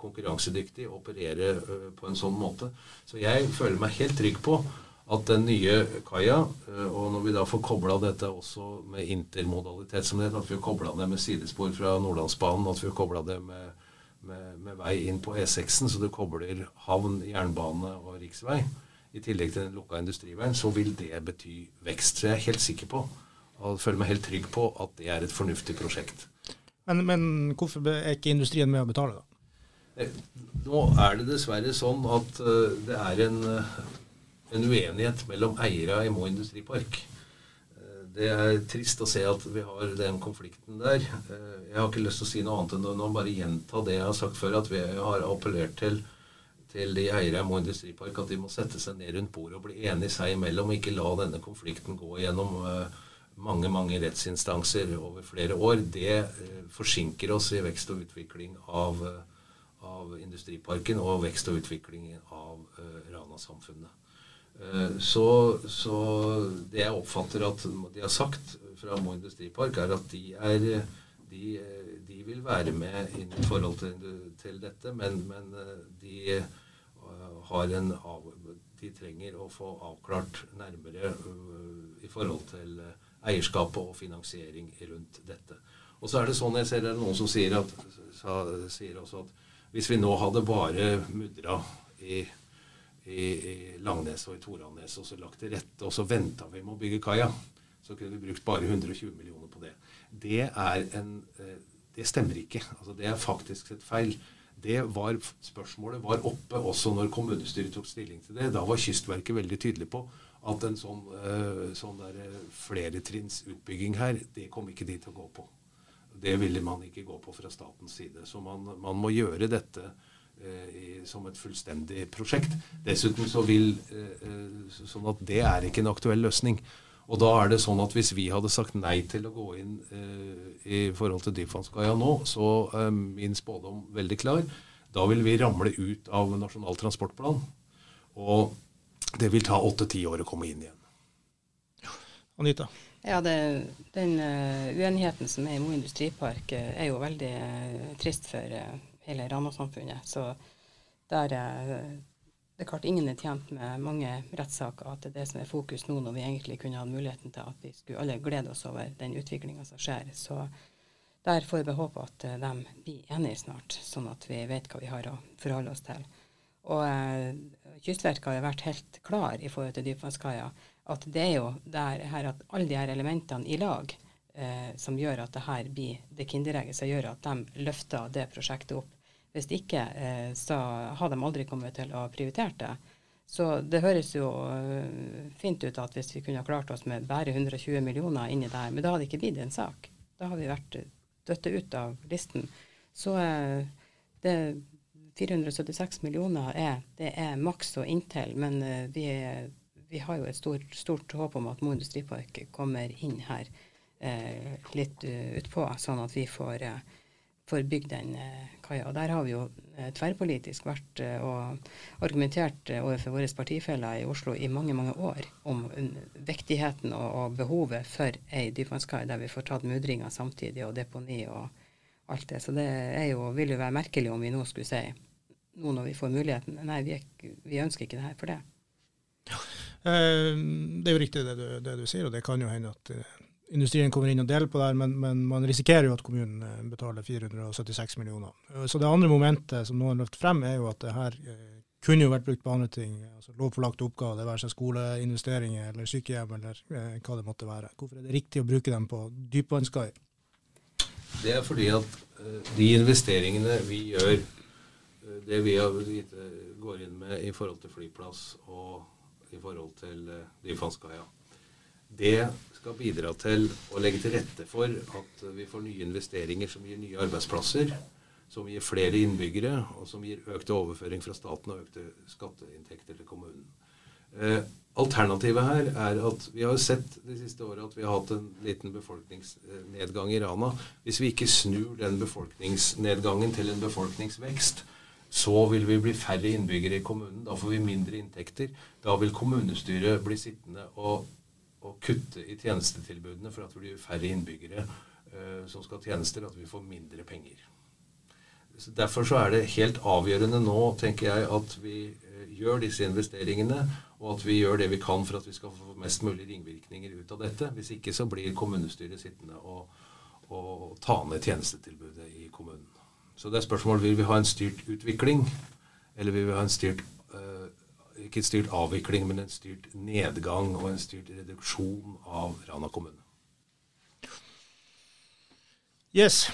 konkurransedyktig å operere øh, på en sånn måte. Så jeg føler meg helt trygg på at den nye kaia, øh, og når vi da får kobla dette også med intermodalitet, som det heter, at vi har kobla det med sidespor fra Nordlandsbanen, at vi har kobla det med, med, med, vei inn på E6-en, så du kobler havn, jernbane og riksvei, i tillegg til den lukka industriveien, så vil det bety vekst. Så jeg er helt sikker på, og føler meg helt trygg på, at det er et fornuftig prosjekt. Men, men, hvorfor er ikke industrien med å betale, da? Eh, nå er det dessverre sånn at uh, det er en, en, uenighet mellom eiere i Mo industripark. Uh, det er trist å se at vi har den konflikten der. jeg har ikke lyst til å si noe annet enn å bare gjenta det jeg har sagt før, at vi har appellert til, til de eiere i Mo industripark at de må sette seg ned rundt bordet og bli enige seg imellom, og ikke la denne konflikten gå gjennom uh, mange mange rettsinstanser over flere år, det eh, forsinker oss i vekst og utvikling av, av industriparken og vekst og utvikling av Rana-samfunnet. Uh, så, så, det jeg oppfatter at de har sagt fra Mo industripark, er at de, er, de, de vil være med i forhold til, til dette, men, men de har en av, de trenger å få avklart nærmere i forhold til eierskapet og finansiering rundt dette. Og så er det sånn, jeg ser det noen som sier, at, sa, sier også at hvis vi nå hadde bare mudra i, i, i Langnes og i Toranes og så lagt til rette, og så venta vi med å bygge kaia, så kunne vi brukt bare 120 millioner på det. Det, en, eh, det stemmer ikke. Altså, det er faktisk et feil. Det var, spørsmålet var oppe også når kommunestyret tok stilling til det. Da var Kystverket veldig tydelig på at en sånn, uh, sånn eh, fleretrinnsutbygging her, det kom ikke de til å gå på. Det ville man ikke gå på fra statens side. Så man, man må gjøre dette eh, som et fullstendig prosjekt. Dessuten så vil eh, eh, sånn at det er ikke en aktuell løsning. Og da er det sånn at hvis vi hadde sagt nei til å gå inn eh, i forhold til Dypvannskaia nå, så er min spådom veldig klar. Da vil vi ramle ut av Nasjonal transportplan. Og det vil ta åtte-ti år å komme inn igjen. Anita? Ja, det, Den uh, uenigheten som er i Mo industripark, uh, er jo veldig uh, trist for hele Rana-samfunnet. Så der Det er klart ingen er tjent med mange rettssaker, at det er det som er fokus nå, når vi egentlig kunne hatt muligheten til at vi skulle alle glede oss over den utviklinga som skjer. Så der får vi håpe at de blir enige snart, sånn at vi vet hva vi har å forholde oss til. Og Kystverket har jo vært helt klar i forhold til dypvannskaia at det er jo der, her at alle de her elementene i lag eh, som gjør at det her blir det kinderegget som gjør at de løfter det prosjektet opp. Hvis ikke, eh, så har de aldri kommet til å prioritere det. Så det høres jo uh, fint ut at hvis vi kunne klart oss med bare 120 millioner inni der, men da hadde det ikke blitt en sak. Da hadde vi vært døtte ut av listen. Så uh, det 476 millioner er, det er maks og inntil, men vi vi har jo et stort, stort håp om at Mo industripark kommer inn her eh, litt utpå, sånn at vi får, bygd den uh, kaia. Og Der har vi jo uh, tverrpolitisk vært og argumentert overfor våre partifeller i Oslo i mange mange år om viktigheten og, og, behovet for ei dypvannskai der vi får tatt mudringa samtidig, og deponi og alt det. Så det jo, vil jo være merkelig om vi nå skulle si, nå når vi får muligheten, nei, vi, er, vi ønsker ikke det her for det. Ja. det er jo riktig det du, det du, sier, og det kan jo hende at eh, industrien kommer inn og deler på det, men, men, man risikerer jo at kommunen eh, betaler 476 millioner. Så det andre momentet som noen løfter frem, er jo at det her kunne jo vært brukt på andre ting. altså Lovpålagte oppgaver, det være seg skoleinvesteringer eller sykehjem eller eh, hva det måtte være. Hvorfor er det riktig å bruke dem på dypvannskai? Det er fordi at de investeringene vi gjør, det vi går inn med i forhold til flyplass og i forhold til dypvannskaia. Det skal bidra til å legge til rette for at vi får nye investeringer som gir nye arbeidsplasser, som gir flere innbyggere, og som gir økte overføring fra staten og økte skatteinntekter til kommunen. Eh, alternativet her er at vi har sett de siste åra at vi har hatt en liten befolkningsnedgang i Rana. Hvis vi ikke snur den befolkningsnedgangen til en befolkningsvekst, så vil vi bli færre innbyggere i kommunen. Da får vi mindre inntekter. Da vil kommunestyret bli sittende og, og kutte i tjenestetilbudene for at det blir færre innbyggere uh, som skal ha tjenester, at vi får mindre penger. Så derfor så er det helt avgjørende nå, tenker jeg, at vi uh, gjør disse investeringene, og at vi gjør det vi kan for at vi skal få mest mulig ringvirkninger ut av dette. Hvis ikke så blir kommunestyret sittende og, og ta ned tjenestetilbudet i kommunen. Så det er spørsmål vil vi ha en styrt utvikling, eller vil vi ha en styrt ikke en styrt avvikling, men en styrt nedgang og en styrt reduksjon av Rana kommune. Yes.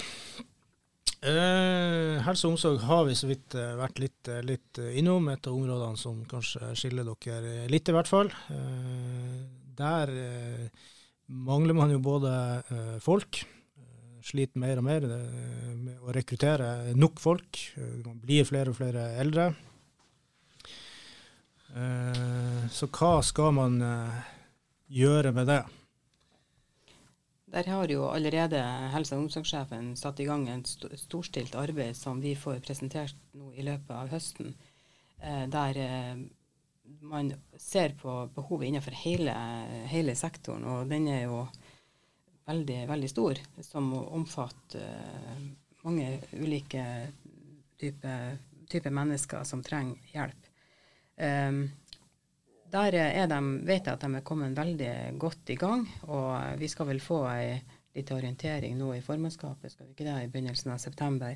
Eh, helse og omsorg har vi så vidt eh, vært litt, eh, litt, innom. Et av områdene som kanskje skiller dere litt, i hvert fall. Eh, der eh, mangler man jo både folk sliter mer og mer med å rekruttere nok folk. Man blir flere og flere eldre. Eh, så hva skal man eh, gjøre med det? Der har jo allerede helse- og omsorgssjefen satt i gang en storstilt arbeid som vi får presentert nå i løpet av høsten, eh, der man ser på behovet innenfor hele, hele, sektoren. Og den er jo veldig, veldig stor, som omfatter mange ulike typer type mennesker som trenger hjelp. Um, der er de, vet jeg at de er kommet veldig godt i gang, og vi skal vel få ei liten orientering nå i formannskapet, skal vi ikke det, i begynnelsen av september,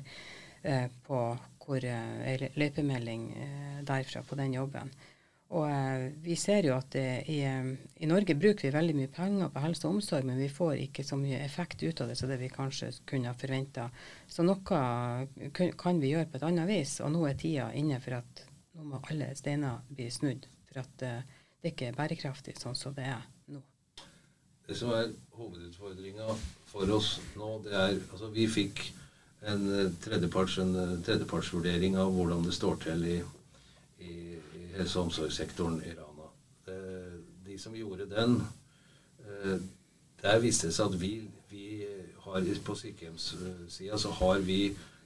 eh, på hvor eh, ei løypemelding eh, derfra på den jobben. Og eh, vi ser jo at i, eh, i, Norge bruker vi veldig mye penger på helse og omsorg, men vi får ikke så mye effekt ut av det som det vi kanskje kunne ha forventa. Så noe kan vi gjøre på et annet vis, og nå er tida inne for at nå må alle steiner bli snudd for at uh, det ikke er bærekraftig sånn som det er nå. Det som er hovedutfordringa for oss nå, det er altså Vi fikk en eh, tredjeparts, en eh, tredjepartsvurdering av hvordan det står til i, i, i helse- og omsorgssektoren i Rana. Det, de som gjorde den, der viste det seg at vi, vi har på sykehjemssida så har vi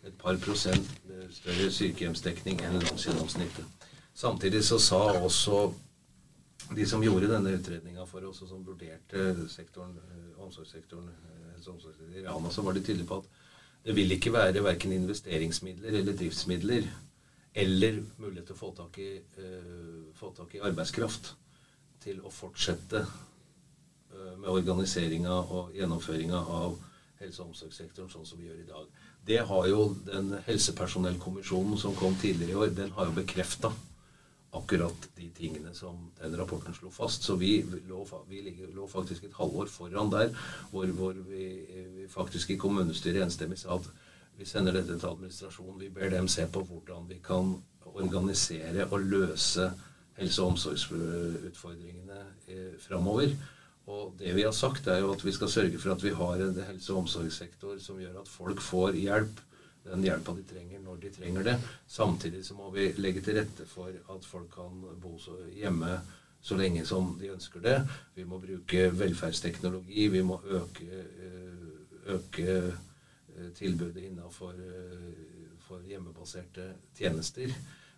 et par prosent større sykehjemsdekning enn landsgjennomsnittet. Samtidig så sa også de som gjorde denne utredninga for oss, og som vurderte sektoren, eh, omsorgssektoren, eh, omsorgssektoren i Rana, så var de tydelige på at det vil ikke være verken investeringsmidler eller driftsmidler eller mulighet til å få tak i, uh, få tak i arbeidskraft til å fortsette uh, med organiseringa og gjennomføringa av helse- og omsorgssektoren sånn som vi gjør i dag. Det har jo den helsepersonellkommisjonen som kom tidligere i år, den har jo bekrefta akkurat de tingene som den rapporten slo fast. Så vi lå, vi lå faktisk et halvår foran der, hvor, hvor vi, vi, faktisk i kommunestyret enstemmig sa at vi sender dette til administrasjonen. Vi ber dem se på hvordan vi kan organisere og løse helse- og omsorgsutfordringene eh, framover. Og det vi har sagt, er jo at vi skal sørge for at vi har en helse- og omsorgssektor som gjør at folk får hjelp den hjelpa de trenger, når de trenger det. Samtidig så må vi legge til rette for at folk kan bo hjemme så lenge som de ønsker det. Vi må bruke velferdsteknologi. Vi må øke, eh, øke eh, tilbudet innenfor eh, hjemmebaserte tjenester.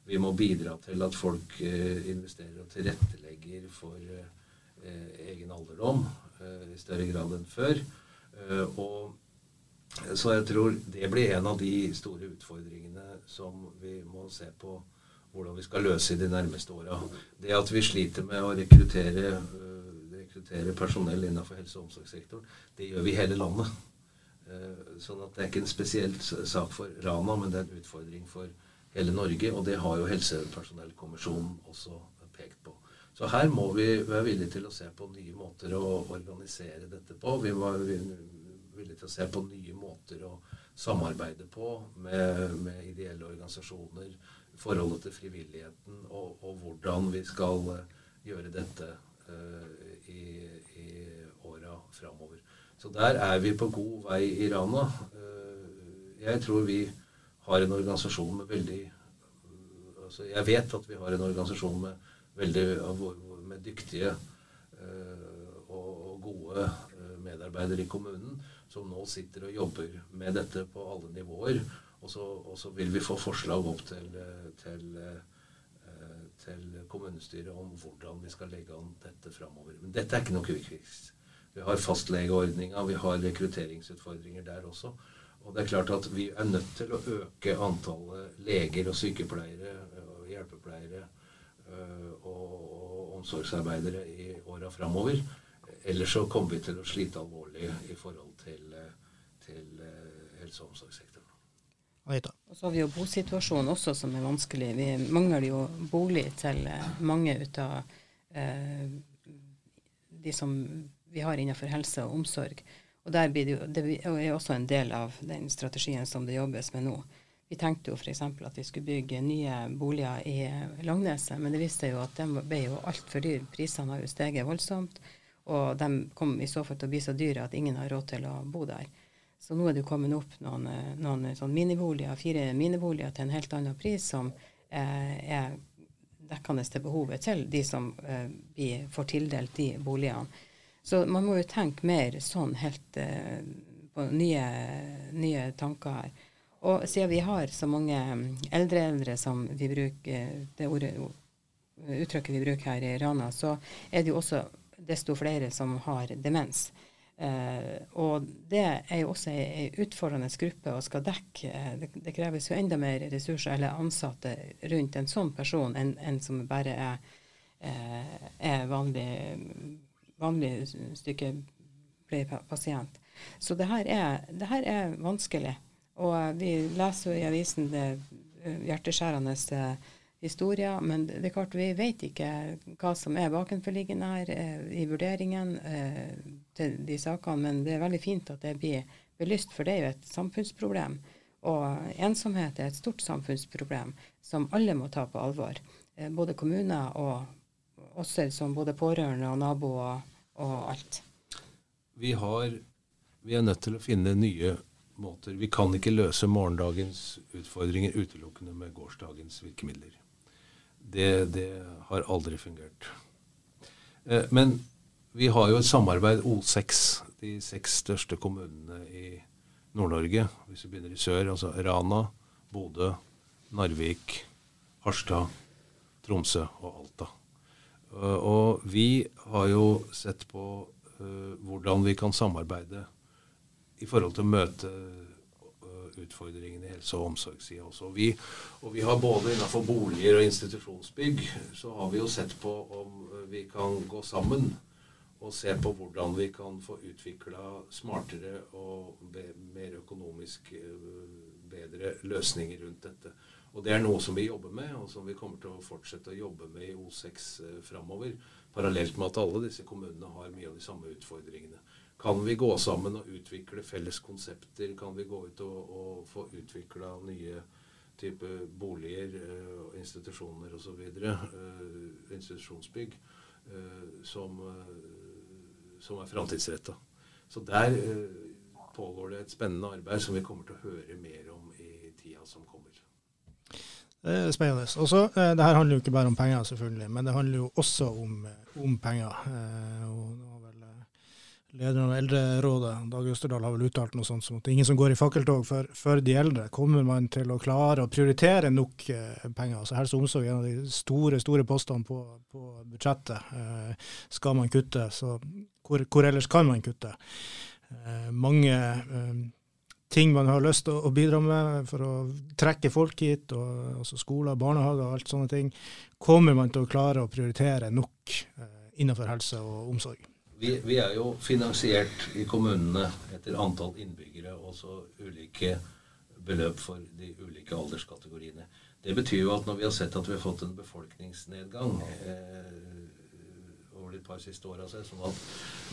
Vi må bidra til at folk investerer og tilrettelegger for egen alderdom i større grad enn før. Og så jeg tror det blir en av de store utfordringene som vi må se på hvordan vi skal løse i de nærmeste åra. Det at vi sliter med å rekruttere, rekruttere personell innenfor helse- og omsorgssektoren, det gjør vi i hele landet. Sånn at det er ikke en spesiell sak for Rana, men det er en utfordring for hele Norge. Og det har jo Helsepersonellkommisjonen også pekt på. Så her må vi være villige til å se på nye måter å organisere dette på. Vi må, være villige til å se på nye måter å samarbeide på med, med ideelle organisasjoner, forholdet til frivilligheten, og, og hvordan vi skal uh, gjøre dette uh, i, i åra framover. Så der er vi på god vei i Rana. Uh, jeg tror vi har en organisasjon med veldig altså Jeg vet at vi har en organisasjon med veldig med dyktige og, og gode medarbeidere i kommunen som nå sitter og jobber med dette på alle nivåer. Og så, og så vil vi få forslag opp til, til, eh, til, kommunestyret om hvordan vi skal legge an dette framover. Men dette er ikke noe kvikkfiks. Vi har fastlegeordninga, vi har rekrutteringsutfordringer der også. Og det er klart at vi er nødt til å øke antallet leger og sykepleiere og hjelpepleiere eh, og, og omsorgsarbeidere i åra framover. Ellers så kommer vi til å slite alvorlig i forhold til, til eh, helse- og omsorgssektoren. Og så har vi jo bosituasjonen også som er vanskelig. Vi mangler jo bolig til eh, mange ut av eh, de som vi har innenfor helse og omsorg. Og der blir det, jo, det er også en del av den strategien som det jobbes med nå. Vi tenkte jo f.eks. at vi skulle bygge nye boliger i Langneset, men det viste jo at de ble jo altfor dyre. Prisene har jo steget voldsomt. Og de kom i så fall til å bli så dyre at ingen har råd til å bo der. Så nå er det jo kommet opp noen, noen sånn miniboliger, fire miniboliger til en helt annen pris, som eh, er dekkende til behovet til de som eh, får tildelt de boligene. Så man må jo tenke mer sånn helt eh, på nye, nye tanker her. Og siden vi har så mange eldre eldre som vi bruker, det ordet, uttrykket vi bruker her i Rana, så er det jo også desto flere som har demens. Uh, og det er jo også ei utfordrende gruppe og skal dekke. Eh, det, det, kreves jo enda mer ressurser eller ansatte rundt en sånn person enn en som bare er, uh, er vanlig, vanlig pasient. Så det her, er, det her er vanskelig. Og vi leser jo i avisen det hjerteskjærende historier, men det er klart vi vet ikke hva som er bakenforliggende her eh, i vurderingen eh, til de sakene, men det er veldig fint at det blir belyst, for det er jo et samfunnsproblem. Og ensomhet er et stort samfunnsproblem som alle må ta på alvor. Eh, både kommuner og oss som både pårørende og naboer og alt. Vi, har, vi er nødt til å finne nye måter. Vi kan ikke løse morgendagens utfordringer utelukkende med gårsdagens virkemidler. Det, det har aldri fungert. Eh, men vi har jo et samarbeid O6, de seks største kommunene i Nord-Norge. Hvis vi begynner i sør, altså Rana, Bodø, Narvik, Harstad, Tromsø og Alta. Uh, og vi har jo sett på uh, hvordan vi kan samarbeide i forhold til å møte uh, utfordringene i helse- og omsorgssida også. Og vi, og vi har både innenfor boliger og institusjonsbygg så har vi jo sett på om vi kan gå sammen og se på hvordan vi kan få utvikla smartere og be, mer økonomisk bedre løsninger rundt dette. Og Det er noe som vi jobber med, og som vi kommer til å fortsette å jobbe med i O6 eh, framover. Parallelt med at alle disse kommunene har mye av de samme utfordringene. Kan vi gå sammen og utvikle felles konsepter? Kan vi gå ut og, og få utvikla nye type boliger, uh, institusjoner osv., uh, institusjonsbygg, uh, som, som er framtidsretta. Så der pågår det et spennende arbeid som vi kommer til å høre mer om i tida som kommer. Det er spennende. Også, det her handler jo ikke bare om penger, selvfølgelig, men det handler jo også om, om penger. og lederen av Eldrerådet, Dag Østerdal, har vel uttalt noe sånt som at det er ingen som går i fakkeltog for, for, de eldre. Kommer man til å klare å prioritere nok eh, penger? Altså Helse og omsorg er en av de store store postene på, på budsjettet. Eh, skal man kutte, så hvor, hvor, ellers kan man kutte? Eh, mange eh, ting man har lyst til å, å bidra med for å trekke folk hit, og, altså skoler, barnehager og alt sånne ting. Kommer man til å klare å prioritere nok eh, innenfor helse og omsorg? Vi, vi, er jo finansiert i kommunene etter antall innbyggere og så ulike beløp for de ulike alderskategoriene. Det betyr jo at når vi har sett at vi har fått en befolkningsnedgang eh, over de par siste åra, så er det sånn at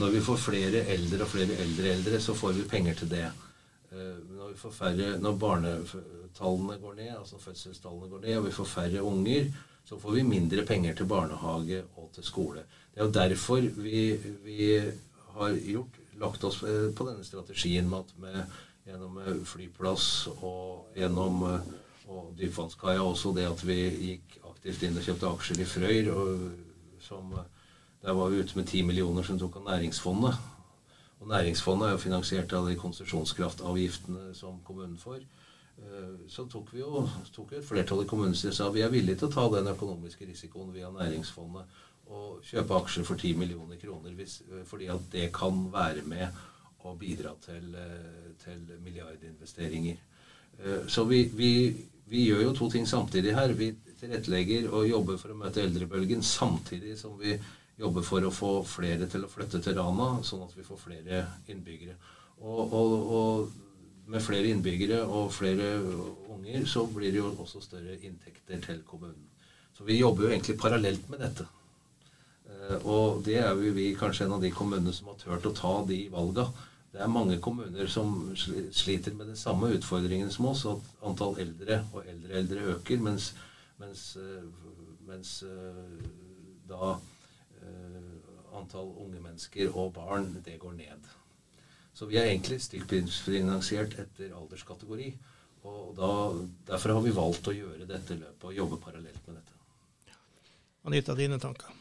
når vi får flere eldre og flere eldre eldre, så får vi penger til det. Eh, når, vi får færre, når barnetallene går ned, altså fødselstallene går ned, og vi får færre unger, så får vi mindre penger til barnehage og til skole. Det er jo derfor vi, vi har gjort, lagt oss eh, på denne strategien med at med, gjennom eh, flyplass og gjennom eh, og dypvannskaia også det at vi gikk aktivt inn og kjøpte aksjer i Frøyr. Der var vi ute med 10 millioner som tok av Næringsfondet. Og Næringsfondet er jo finansiert av de konsesjonskraftavgiftene som kommunen får. Så tok vi jo tok et flertall i kommunestyret sa vi er villige til å ta den økonomiske risikoen via Næringsfondet og kjøpe aksjer for 10 millioner kroner hvis, eh, fordi at det kan være med å bidra til, eh, til milliardinvesteringer. Så vi, vi, vi, gjør jo to ting samtidig her. Vi tilrettelegger og jobber for å møte eldrebølgen samtidig som vi jobber for å få flere til å flytte til Rana, sånn at vi får flere innbyggere. Og, og, og med flere innbyggere og flere unger, så blir det jo også større inntekter til kommunen. Så vi jobber jo egentlig parallelt med dette. Eh, og det er jo vi kanskje en av de kommunene som har turt å ta de valga. Det er mange kommuner som sliter med den samme utfordringen som oss, at antall eldre og eldre eldre øker, mens, mens, eh, mens eh, da antall unge mennesker og barn, det går ned. Så vi er egentlig stykkprisfinansiert etter alderskategori. Og da, Derfor har vi valgt å gjøre dette løpet og jobbe parallelt med dette. Anita, dine tanker?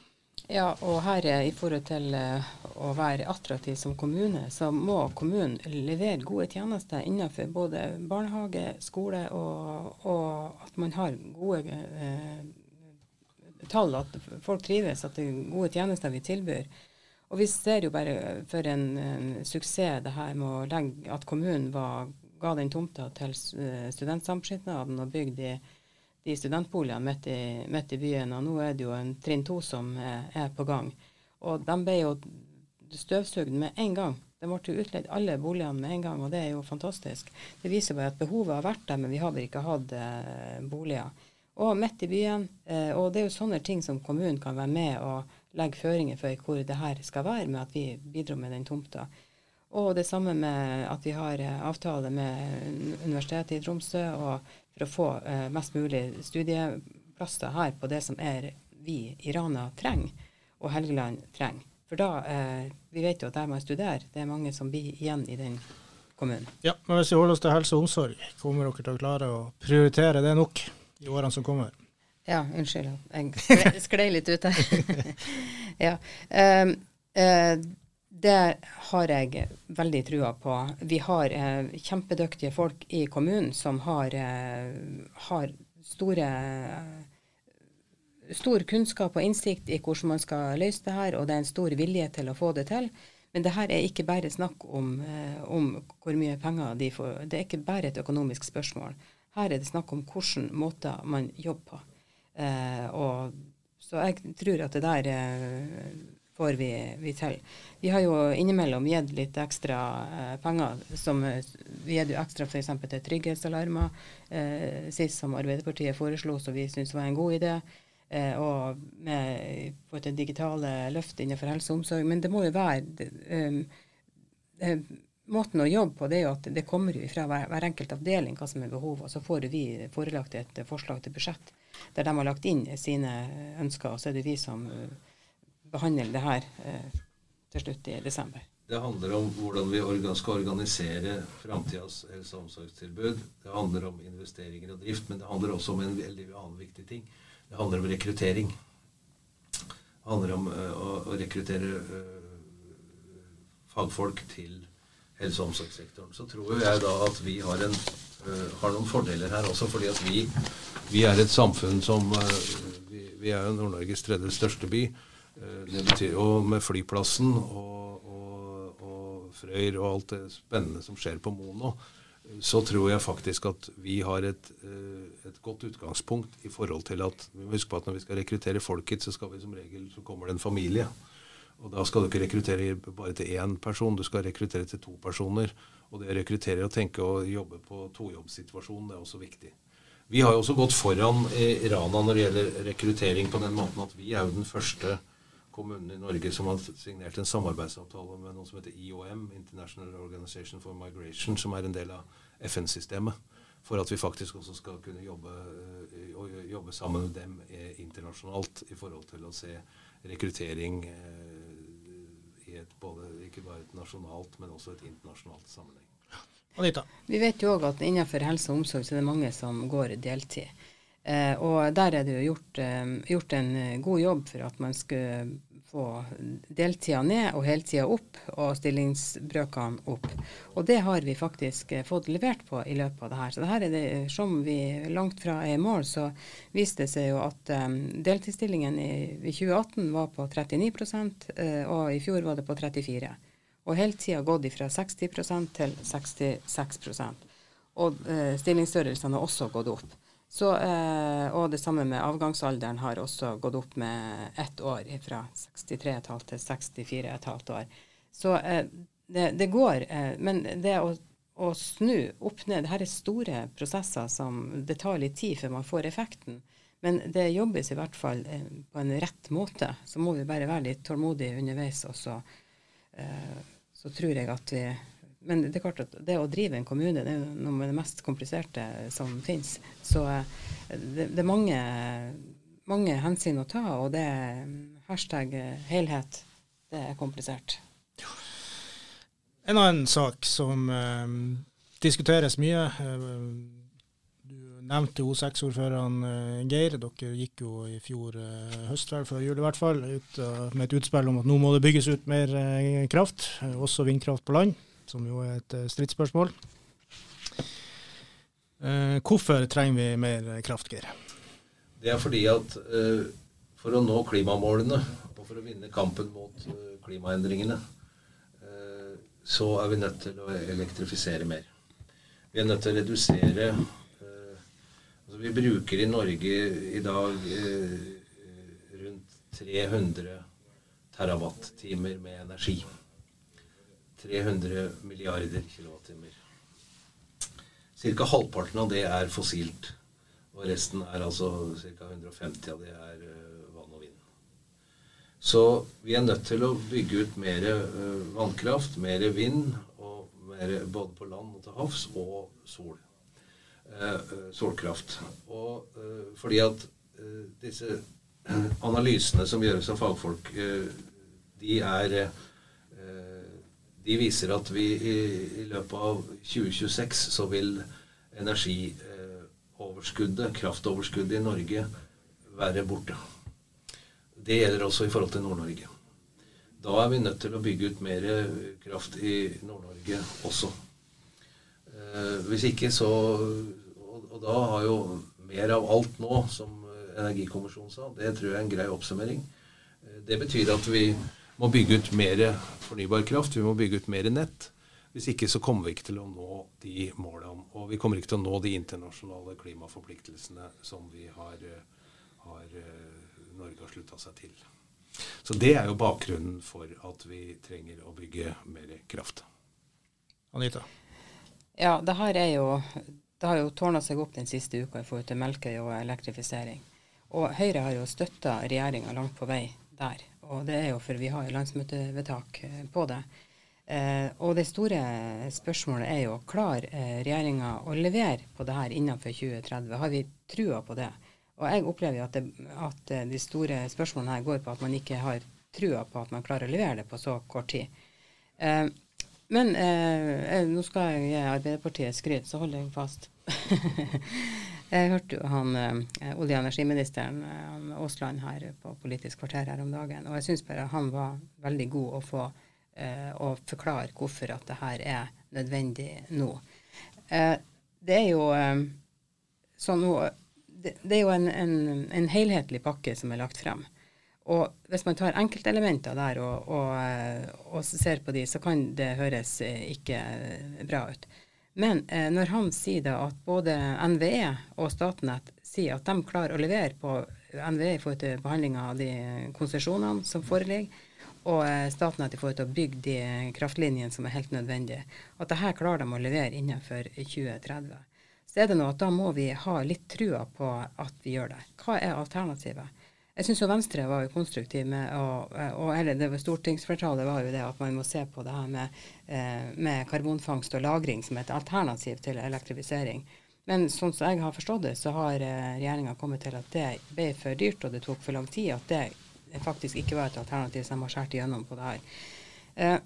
Ja, og her i forhold til eh, å være attraktiv som kommune, så må kommunen levere gode tjenester innenfor både barnehage, skole, og, og at man har gode eh, tall, at folk trives, at det er gode tjenester vi tilbyr. Og vi ser jo bare for en, en suksess det her med å legge at kommunen var, ga den tomta til eh, studentsamskipnaden og bygde de de studentboligene midt i, midt i, byen. Og nå er det jo en trinn to som er, er, på gang. Og de ble jo støvsugd med en gang. Det ble jo utleid alle boligene med en gang, og det er jo fantastisk. Det viser bare at behovet har vært der, men vi har vel ikke hatt eh, boliger. Og midt i byen. Eh, og det er jo sånne ting som kommunen kan være med og legge føringer for hvor det her skal være, med at vi bidrar med den tomta. Og det samme med at vi har eh, avtale med Universitetet i Tromsø og for å få eh, mest mulig studieplasser her på det som er vi i Rana trenger, og Helgeland trenger. For da, eh, Vi vet jo at der man studerer, det er mange som blir igjen i den kommunen. Ja, men Hvis vi holder oss til helse og omsorg, kommer dere til å klare å prioritere det nok i årene som kommer? Ja, unnskyld. Jeg sklei litt ut her. ja. Um, uh, det har jeg veldig trua på. Vi har eh, kjempedyktige folk i kommunen som har, eh, har store stor kunnskap og innsikt i hvordan man skal løse det her, og det er en stor vilje til å få det til. Men det her er ikke bare snakk om, eh, om hvor mye penger de får. Det er ikke bare et økonomisk spørsmål. Her er det snakk om hvilke måter man jobber på. Eh, og, så jeg tror at det der eh, får vi, vi til. Vi har jo innimellom gitt litt ekstra eh, penger. som eh, Vi gir ekstra f.eks. til trygghetsalarmer, eh, sist som Arbeiderpartiet foreslo, som vi syntes var en god idé. Eh, og med på det digitale løft innenfor helse og omsorg. Men det må jo være det, um, Måten å jobbe på det er jo at det kommer jo fra hver, hver enkelt avdeling hva som er behovet. Og så får vi forelagt et forslag til budsjett der de har lagt inn sine ønsker, og så er det vi som uh, behandle det her eh, til slutt i desember. Det handler om hvordan vi skal organisere framtidas helse- og omsorgstilbud. Det handler om investeringer og drift, men det handler også om en veldig annen viktig ting. Det handler om rekruttering. Det handler om uh, å, rekruttere uh, fagfolk til helse- og omsorgssektoren. Så tror jeg da at vi har, en, har noen fordeler her også, fordi at vi, vi er et samfunn som vi, vi er jo Nord-Norges tredje største by. Eh, det betyr jo med flyplassen og, og, og Frøyr og alt det spennende som skjer på Mono, så tror jeg faktisk at vi har et, eh, et, godt utgangspunkt i forhold til at vi må huske på at når vi skal rekruttere folk hit, så skal vi som regel så kommer det en familie. Og da skal du ikke rekruttere bare til én person, du skal rekruttere til to personer. Og det å rekruttere og tenke å jobbe på tojobbsituasjonen, det er også viktig. Vi har jo også gått foran i Rana når det gjelder rekruttering på den måten at vi er jo den første kommunene i Norge som har signert en samarbeidsavtale med noe som heter IOM, International Organization for Migration, som er en del av FN-systemet. For at vi faktisk også skal kunne jobbe, eh, jobbe sammen med dem eh, internasjonalt i forhold til å se rekruttering eh, i et både, ikke bare et nasjonalt, men også et internasjonalt sammenheng. Anita? Vi vet jo òg at innenfor helse og omsorg så er det mange som går deltid. Eh, og der er det jo gjort, eh, gjort, en god jobb for at man skulle få deltida ned og heltida opp, og stillingsbrøkene opp. Og det har vi faktisk eh, fått levert på i løpet av det her. Så det her er det, som vi langt fra er i mål, så viste det seg jo at um, deltidsstillingen i, i, 2018 var på 39 uh, og i fjor var det på 34 Og heltida gått fra 60% til 66% Og uh, stillingsstørrelsene har også gått opp. Så, eh, og det samme med avgangsalderen har også gått opp med ett år, fra 63,5 til 64,5 år. Så eh, det, det, går. Eh, men det å, å, snu opp ned Dette er store prosesser som det tar litt tid før man får effekten. Men det jobbes i hvert fall eh, på en rett måte. Så må vi bare være litt tålmodige underveis, og så, eh, så tror jeg at vi men det er klart at det å drive en kommune det er noe av det mest kompliserte som finnes. Så eh, det, det er mange, mange, hensyn å ta, og det hashtag helhet, det er komplisert. En annen sak som eh, diskuteres mye, uh, du nevnte O6-ordføreren Geir. Dere gikk jo i fjor høst, vel, før jul i hvert fall, ut med et utspill om at nå må det bygges ut mer kraft, også vindkraft på land, som jo er et stridsspørsmål. Hvorfor trenger vi mer kraftgir? Det er fordi at for å nå klimamålene og for å vinne kampen mot klimaendringene, så er vi nødt til å elektrifisere mer. Vi er nødt til å redusere eh, altså Vi bruker i Norge i dag eh, rundt 300 terawattimer med energi. 300 milliarder kilowattimer. Ca. halvparten av det er fossilt. Og resten er altså ca. 150 av det er uh, vann og vind. Så vi er nødt til å bygge ut mer uh, vannkraft, mer vind mer både på land og til havs, og sol. Eh, eh, solkraft. Og eh, fordi at eh, disse analysene som gjøres av fagfolk, eh, de er eh, De viser at vi i, i, løpet av 2026 så vil energioverskuddet, kraftoverskuddet i Norge, være borte. Det gjelder også i forhold til Nord-Norge. Da er vi nødt til å bygge ut mer kraft i Nord-Norge også. Eh, hvis ikke så og, da har jo mer av alt nå, som Energikommisjonen sa, det tror jeg er en grei oppsummering. Eh, det betyr at vi må bygge ut mer fornybar kraft, vi må bygge ut mer nett. Hvis ikke så kommer vi ikke til å nå de målene. Og vi kommer ikke til å nå de internasjonale klimaforpliktelsene som vi har, har eh, Norge har slutta seg til. Så det er jo bakgrunnen for at vi trenger å bygge mer kraft. Anita? Ja, det her er jo det har jo tårna seg opp den siste uka i forhold til Melkøy og elektrifisering. Og Høyre har jo støtta regjeringa langt på vei der. Og det er jo for vi har landsmøtevedtak eh, på det. Eh, og det store spørsmålet er jo klar eh, regjeringa å levere på det her innenfor 2030. Har vi trua på det? Og jeg opplever at, det, at, de store spørsmålene her går på at man ikke har trua på at man klarer å levere det på så kort tid. Eh, men eh, nå skal jeg gi Arbeiderpartiet skryt, så holder jeg fast. jeg hørte jo han eh, olje- og energiministeren han Aasland her på Politisk kvarter her om dagen, og jeg syns bare han var veldig god å få eh, å forklare hvorfor at det her er nødvendig nå. Eh, det er jo sånn nå det, er jo en, en, en, helhetlig pakke som er lagt frem. Og hvis man tar enkeltelementer der og, og, eh, og, ser på de, så kan det høres eh, ikke bra ut. Men eh, når han sier da at både NVE og Statnett sier at de klarer å levere på NVE i forhold til behandling av de konsesjonene som foreligger, og eh, Statnett i forhold til å bygge de kraftlinjene som er helt nødvendige, at dette klarer de å levere innenfor 2030 så er det noe at da må vi ha litt trua på at vi gjør det. Hva er alternativet? Jeg syns Venstre var jo konstruktiv med å og, eller det var Stortingsflertallet var jo det at man må se på det her med, eh, med karbonfangst og -lagring som et alternativ til elektrifisering. Men sånn som jeg har forstått det, så har eh, regjeringa kommet til at det ble for dyrt og det tok for lang tid. At det faktisk ikke var et alternativ som har skåret igjennom på det her. Eh,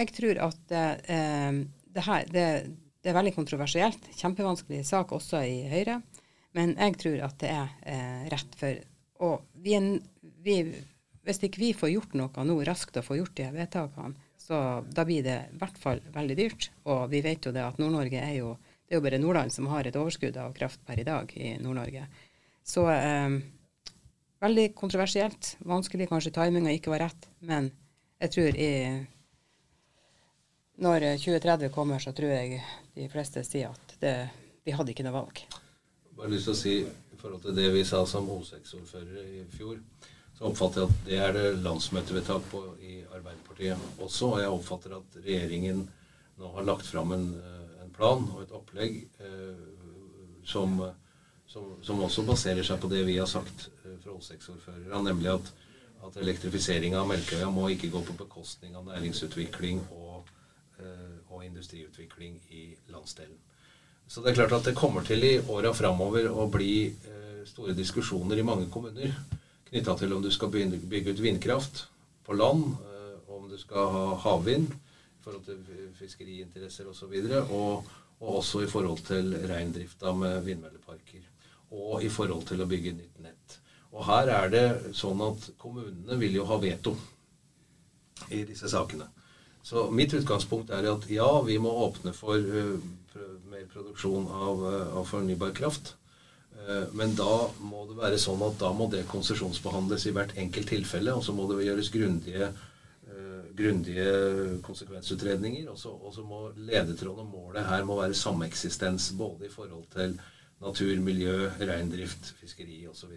jeg tror at eh, det her, det, det er veldig kontroversielt. Kjempevanskelig sak også i Høyre. Men jeg tror at det er eh, rett for Og vi er, vi, hvis ikke vi får gjort noe nå raskt og får gjort de vedtakene, så da blir det i hvert fall veldig dyrt. Og vi vet jo det at Nord-Norge er jo Det er jo bare Nordland som har et overskudd av kraft per i dag i Nord-Norge. Så eh, veldig kontroversielt. Vanskelig kanskje timinga ikke var rett, men jeg tror i når 2030 kommer, så tror jeg de fleste sier at det, vi hadde ikke noe valg. Bare lyst til å si forhold til det vi sa som O6-ordførere i fjor, så oppfatter jeg at det er det landsmøtevedtak på i Arbeiderpartiet også. Og jeg oppfatter at regjeringen nå har lagt fram en, en plan og et opplegg eh, som, som, som, også baserer seg på det vi har sagt eh, fra O6-ordførere, nemlig at, at elektrifiseringa av Melkøya må ikke gå på bekostning av næringsutvikling og og industriutvikling i landsdelen. Så det er klart at det kommer til i åra framover å bli eh, store diskusjoner i mange kommuner knytta til om du skal bygge ut vindkraft på land, eh, om du skal ha havvind i forhold til fiskeriinteresser osv., og, og, og også i forhold til reindrifta med vindmølleparker. Og i forhold til å bygge nytt nett. Og her er det sånn at kommunene vil jo ha veto i disse sakene. Så mitt utgangspunkt er at ja, vi må åpne for uh, mer produksjon av, uh, av, fornybar kraft. Uh, men da må det være sånn at da må det konsesjonsbehandles i hvert enkelt tilfelle. Og så må det gjøres grundige, grundige konsekvensutredninger. Og så må ledetråden og målet her må være sameksistens både i forhold til natur, miljø, reindrift, fiskeri osv.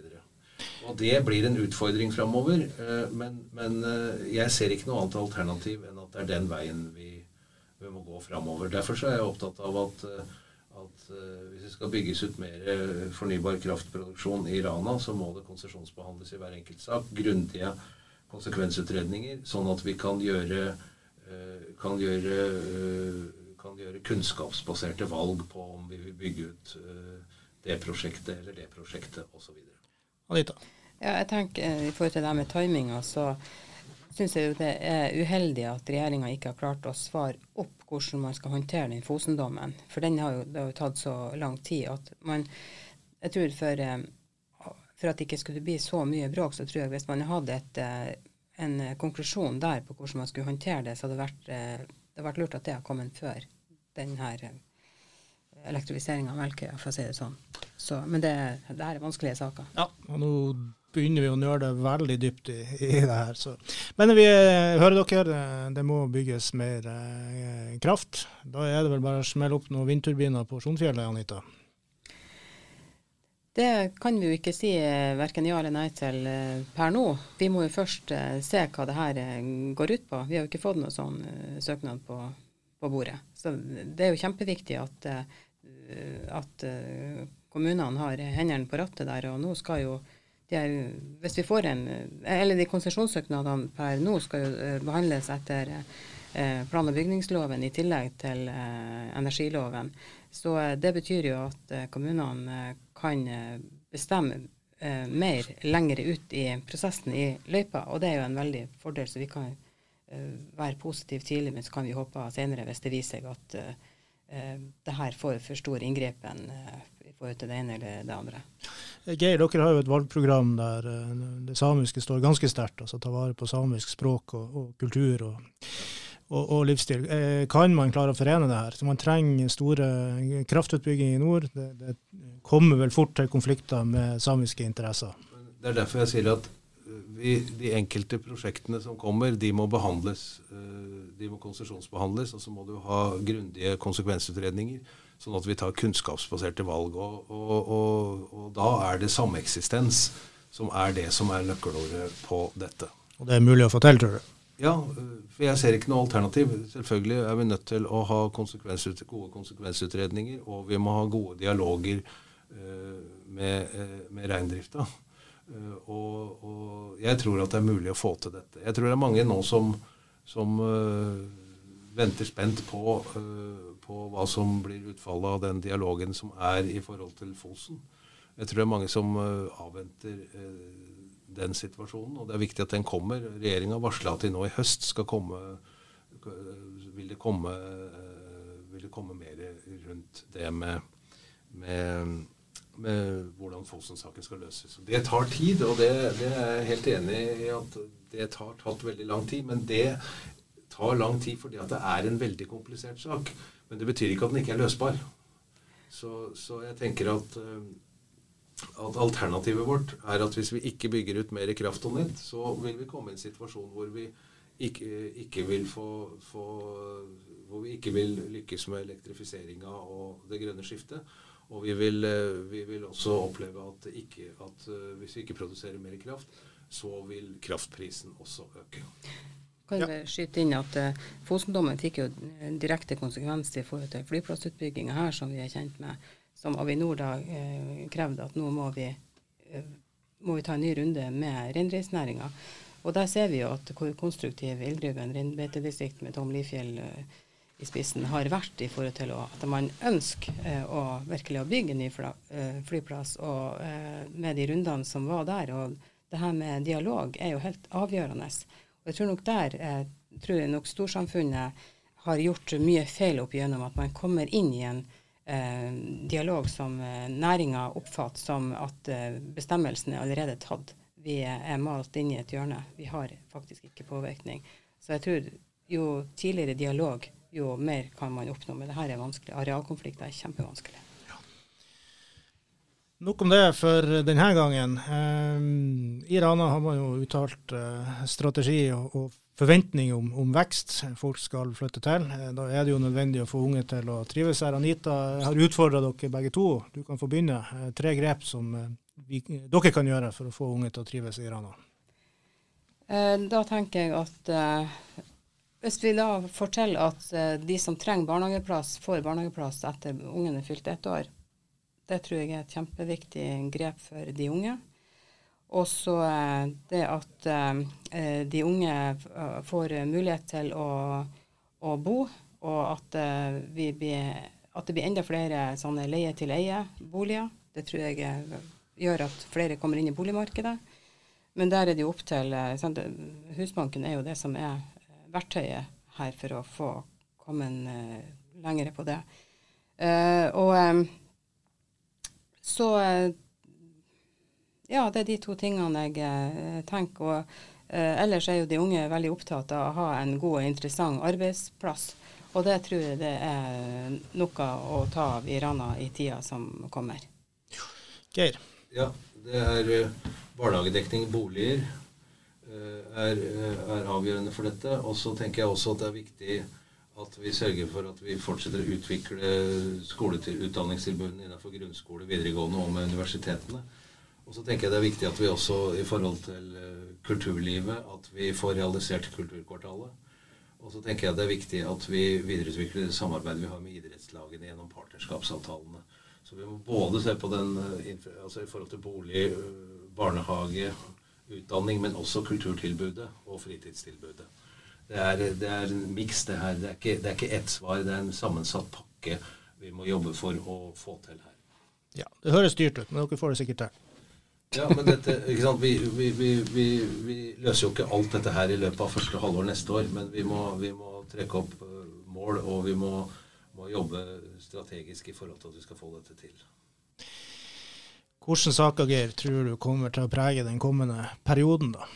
Og det blir en utfordring framover. Eh, men, men, eh, jeg ser ikke noe annet alternativ enn det er den veien vi, vi må gå framover. Derfor er jeg opptatt av at, eh, at hvis det skal bygges ut mer fornybar kraftproduksjon i Rana, så må det konsesjonsbehandles i hver enkelt sak. Grundige konsekvensutredninger, sånn at vi kan gjøre, kan gjøre, kan gjøre kunnskapsbaserte valg på om vi vil bygge ut det prosjektet eller det prosjektet osv. Anita? Ja, jeg tenker eh, I forhold til det med timinga, så syns jeg jo det er uheldig at regjeringa ikke har klart å svare opp hvordan man skal håndtere den Fosen-dommen. For den har jo, det har jo tatt så lang tid at man Jeg tror for, eh, for at det ikke skulle bli så mye bråk, så tror jeg hvis man hadde et, eh, en konklusjon der på hvordan man skulle håndtere det, så hadde det vært, det hadde vært lurt at det hadde kommet før den her elektrifisering av Melkøya, for å si det sånn. Så, men det, det er vanskelige saker. Ja, og nå begynner vi å nøle veldig dypt i, i, det her. Så. Men vi hører dere, det må bygges mer eh, kraft. Da er det vel bare å smelle opp noen vindturbiner på Sonfjellet, Anita? Det kan vi jo ikke si eh, verken ja eller nei til eh, per nå. Vi må jo først eh, se hva det her går ut på. Vi har jo ikke fått noen sånn søknad på, på bordet. Så det er jo kjempeviktig at Eh, at eh, kommunene har hendene på rattet der. Og nå skal jo de hvis vi får en, eller de konsesjonssøknadene per nå skal jo eh, behandles etter plan- og bygningsloven i tillegg til energiloven. Så det betyr jo at kommunene kan bestemme mer lengre ut i prosessen i løypa, og det er jo en veldig fordel. Så vi kan være positive tidlig, men så kan vi håpe senere hvis det viser seg at Eh, det her får for stor inngripen eh, forhold til det ene eller det andre. Eh, Geir, dere har jo et valgprogram der det samiske står ganske sterkt. altså Ta vare på samisk språk og, og kultur og, og, og, livsstil. Kan man klare å forene det her? Så Man trenger store kraftutbygging i nord. Det, det kommer vel fort til konflikter med samiske interesser. Det er derfor jeg sier at vi, de enkelte prosjektene som kommer, de må behandles. Eh, de må konsesjonsbehandles, og så må du ha grundige konsekvensutredninger. Sånn at vi tar kunnskapsbaserte valg. Og, og, og, og da er det sameksistens som er det som er nøkkelordet på dette. Og det er mulig å få til, tror du? Ja, for jeg ser ikke noe alternativ. Selvfølgelig er vi nødt til å ha konsekvensut gode konsekvensutredninger, og vi må ha gode dialoger uh, med, uh, med reindrifta. Uh, og, og, jeg tror at det er mulig å få til dette. Jeg tror det er mange nå som, som venter spent på, på, hva som blir utfallet av den dialogen som er i forhold til Fosen. Jeg tror det er mange som uh, avventer den situasjonen, og det er viktig at den kommer. Regjeringa varsla at de nå i høst skal komme vil det komme, vil det komme mer rundt det med, med med hvordan Fosen-saken skal løses. Det tar tid, og det, det, er jeg helt enig i at det tar tatt veldig lang tid. Men det tar lang tid fordi at det er en veldig komplisert sak. Men det betyr ikke at den ikke er løsbar. Så, så jeg tenker at, eh, at alternativet vårt er at hvis vi ikke bygger ut mer kraft og nett, så vil vi komme i en situasjon hvor vi ikke, ikke vil få, få hvor vi ikke vil lykkes med elektrifiseringa og det grønne skiftet. Og vi vil, eh, vi vil også oppleve at, ikke, at, eh, hvis vi ikke produserer mer kraft, så vil kraftprisen også øke. Kan ja. skyte inn at uh, Fosendommen fikk jo direkte konsekvens i forhold til flyplassutbygginga her, som vi er kjent med, som Avinor da uh, krevde at nå må vi, uh, må vi ta en ny runde med reindriftsnæringa. Og der ser vi jo at hvor konstruktiv Ildruben reinbeitedistrikt med Tom Lifjell i spissen har vært i forhold til at man ønsker å virkelig å bygge en ny fly, flyplass, og med de rundene som var der. Og det her med dialog er jo helt avgjørende. Og jeg tror nok der eh, tror jeg nok storsamfunnet har gjort mye feil opp igjennom. At man kommer inn i en eh, dialog som eh, næringa oppfatter som at eh, bestemmelsen er allerede tatt. Vi er malt inn i et hjørne. Vi har faktisk ikke påvirkning. Så jeg tror jo tidligere dialog, jo mer kan man oppnå. Men det her er vanskelig. Arealkonflikter er kjempevanskelig. Nok om det for denne gangen. Um, I Rana har man jo uttalt uh, strategi og, forventning om, om, vekst. Folk skal flytte til. Uh, da er det jo nødvendig å få unge til å trives her. Anita har utfordra dere begge to. Du kan få begynne. Uh, tre grep som vi, dere kan gjøre for å få unge til å trives i Rana. Da tenker jeg at hvis vi da forteller at de som trenger barnehageplass, får barnehageplass etter ungen er fylt ett år, det tror jeg er et kjempeviktig grep for de unge. Og så eh, det at eh, de unge eh, får mulighet til å, å bo, og at, blir, at, det blir enda flere sånne leie-til-eie-boliger. Det tror jeg gjør at flere kommer inn i boligmarkedet. Men der er det jo opp til? Husbanken er jo det som er verktøyet her for å få kommet lenger på det. og så eh, ja, det er de to tingene jeg eh, tenker. Og eh, ellers er jo de unge veldig opptatt av å ha en god og interessant arbeidsplass. Og det tror jeg det er noe å ta av i Rana i tida som kommer. Geir? Ja, det er barnehagedekning, boliger, er, er avgjørende for dette. Og så tenker jeg også at det er viktig at vi sørger for at vi fortsetter å utvikle utdanningstilbudene innenfor grunnskole, videregående og med universitetene. Og så tenker jeg det er viktig at vi også i forhold til eh, kulturlivet at vi får realisert kulturkvartalet. Og så tenker jeg det er viktig at vi videreutvikler det samarbeidet vi har med idrettslagene gjennom partnerskapsavtalene. Så vi må både se på den eh, altså i forhold til bolig, eh, barnehage, utdanning, men også kulturtilbudet og fritidstilbudet. Det er, det er en miks, det her. Det er, ikke, det er ikke ett svar. Det er en sammensatt pakke vi må jobbe for å få til her. Ja, Det høres dyrt ut, men dere får det sikkert til. Ja, men dette? Vi, vi, vi, vi, løser jo ikke alt dette her i løpet av første halvår neste år. Men vi må, må trekke opp øh, mål, og vi må, må, jobbe strategisk i forhold til at vi skal få dette til. Hvilke saker Geir, tror du kommer til å prege den kommende perioden? da?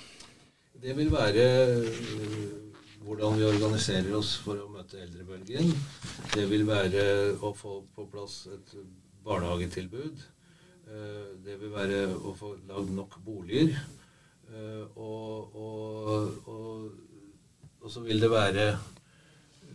Det vil være øh, hvordan vi organiserer oss for å møte eldrebølgen. Det vil være å få på plass et barnehagetilbud. Eh, det vil være å få lagd nok boliger. Eh, og, og, og, og så vil det være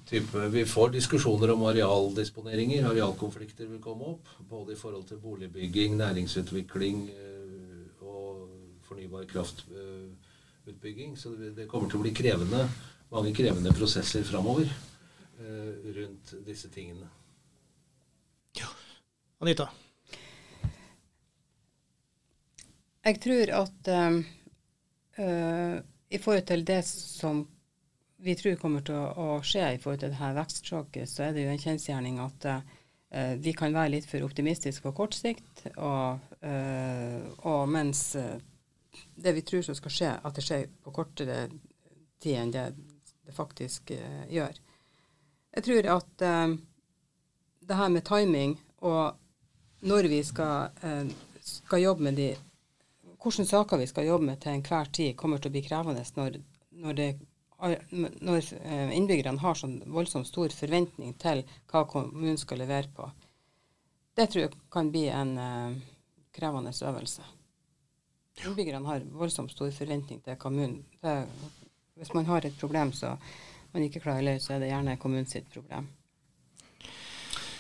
type, Vi får diskusjoner om arealdisponeringer. Arealkonflikter vil komme opp. Både i forhold til boligbygging, næringsutvikling eh, og fornybar kraftutbygging. Så det kommer til å bli krevende mange krevende prosesser framover eh, rundt disse tingene. Ja. Anita? Jeg tror at uh, i forhold til det som vi tror kommer til å, skje i forhold til dette vekstsjokket, så er det jo en kjensgjerning at uh, vi kan være litt for optimistiske på kort sikt, og, og mens det vi tror som skal skje, at det skjer på kortere tid enn det det faktisk eh, gjør. Jeg tror at eh, det her med timing og når vi skal, eh, skal, jobbe med de Hvilke saker vi skal jobbe med til enhver tid, kommer til å bli krevende når, når, det, når innbyggerne har sånn voldsomt stor forventning til hva kommunen skal levere på. Det tror jeg kan bli en krevende øvelse. Innbyggerne har voldsomt stor forventning til kommunen, til hvis man har et problem som man ikke klarer å løse, så er det gjerne kommunen sitt problem.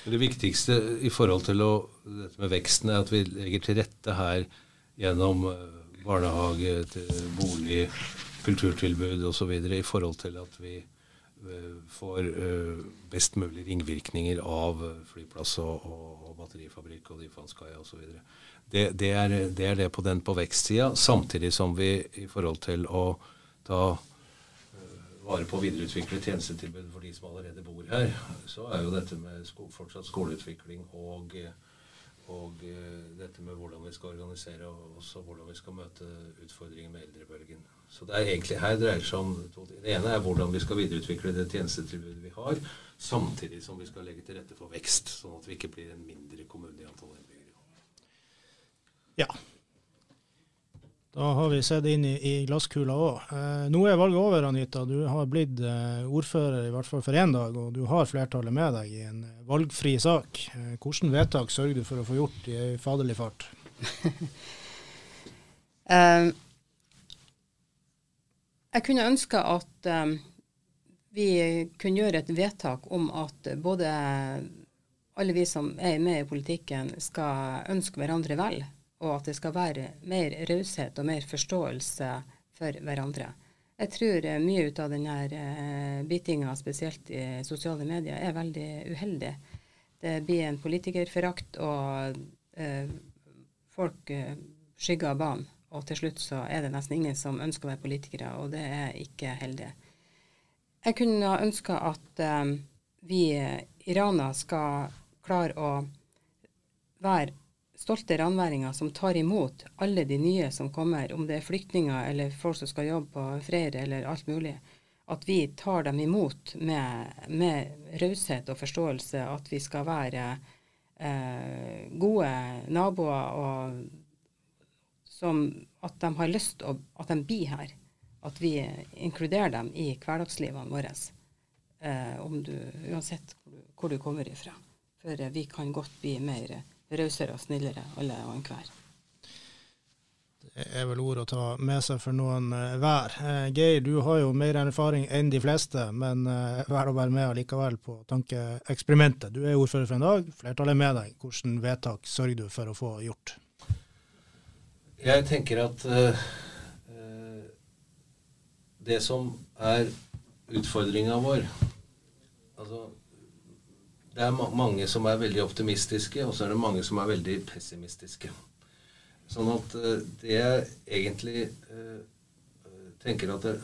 Det viktigste i forhold til å, dette med veksten er at vi legger til rette her gjennom eh, barnehage, bolig, kulturtilbud osv. i forhold til at vi eh, får eh, best mulig ringvirkninger av flyplass og, og, og batterifabrikk og Dyfanskaia osv. Det, det, er, det er det på den på vekstsida, samtidig som vi i forhold til å ta vare på å videreutvikle tjenestetilbudet for de som allerede bor her, så er jo dette med sko fortsatt skoleutvikling og, og eh, dette med hvordan vi skal organisere og også hvordan vi skal møte utfordringer med eldrebølgen. Så det er egentlig her dreier seg om to ting. Det ene er hvordan vi skal videreutvikle det tjenestetilbudet vi har, samtidig som vi skal legge til rette for vekst, sånn at vi ikke blir en mindre kommune i antall innbyggere. Ja. Da har vi sett inn i, i glasskula òg. Eh, nå er valget over, Anita. Du har blitt eh, ordfører i hvert fall for én dag, og du har flertallet med deg i en eh, valgfri sak. Eh, Hvilke vedtak sørger du for å få gjort i faderlig fart? Eh, jeg kunne ønske at eh, vi kunne gjøre et vedtak om at både alle vi som er med i politikken, skal ønske hverandre vel, og at det skal være mer raushet og mer forståelse for hverandre. Jeg tror eh, mye ut av denne eh, bitinga, spesielt i sosiale medier, er veldig uheldig. Det blir en politikerforakt, og eh, folk eh, skygger banen. Og til slutt så er det nesten ingen som ønsker å være politikere, og det er ikke heldig. Jeg kunne ønske at eh, vi iranere skal klare å være stolte ranværinger som tar imot alle de nye som kommer, om det er flyktninger eller folk som skal jobbe på Freyr eller alt mulig. At vi tar dem imot med, med raushet og forståelse. At vi skal være eh, gode naboer og som at de har lyst til at de blir her. At vi inkluderer dem i hverdagslivene våre. Eh, du, uansett hvor du, kommer ifra. For vi kan godt bli mer rausere og snillere, alle og enhver. Det er vel ord å ta med seg for noen eh, hver. Eh, Geir, du har jo mer erfaring enn de fleste, men eh, vær å være med allikevel på tankeeksperimentet. Du er ordfører for en dag, flertallet er med deg. Hvilke vedtak sørger du for å få gjort? Jeg tenker at eh, eh, det som er utfordringa vår Altså det er ma mange som er veldig optimistiske, og så er det mange som er veldig pessimistiske. Sånn at uh, det jeg egentlig uh, tenker at det,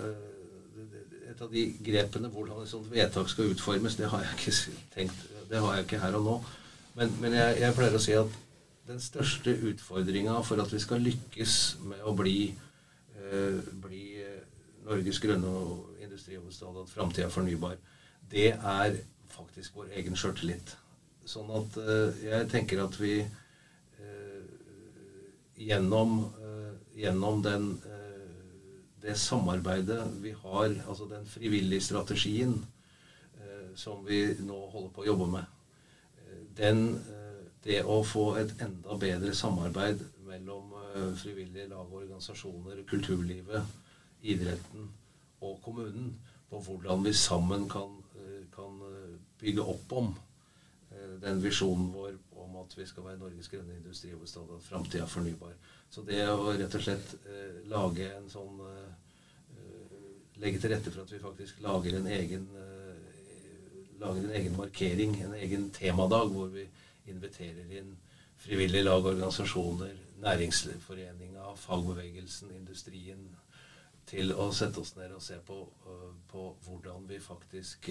Et av de grepene hvordan et sånt vedtak skal utformes, det har jeg ikke tenkt Det har jeg ikke her og nå. Men, men jeg, jeg, pleier å si at den største utfordringa for at vi skal lykkes med å bli, bli Norges grønne industrihovedstad, at framtida er fornybar, det er faktisk vår egen sjøltillit. Sånn at uh, jeg tenker at vi uh, gjennom, uh, gjennom den, det samarbeidet vi har, altså den frivillige strategien som vi nå holder på å jobbe med, den, det å få et enda bedre samarbeid mellom frivillige lag og organisasjoner, kulturlivet, idretten og kommunen på hvordan vi sammen kan bygge opp om eh, den visjonen vår om at vi skal være Norges grønne industrihovedstad og framtida fornybar. Så det å rett og slett eh, lage en sånn eh, Legge til rette for at vi faktisk lager en egen lager en egen markering, en egen temadag, hvor vi inviterer inn frivillige lag, organisasjoner, næringsforeninga, fagbevegelsen, industrien, til å sette oss ned og se på, på hvordan vi faktisk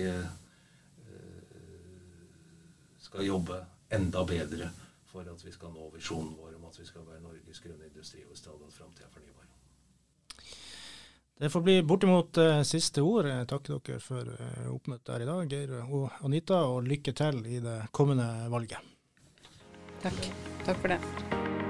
skal jobbe enda bedre for at vi skal nå visjonen vår om at vi skal være Norges grønne industrihovedstad og framtida fornybar. Det får bli bortimot eh, siste ord. Jeg takker dere for eh, oppmøtet her i dag, Geir og Anita, og lykke til i det kommende valget. Takk. Takk for det.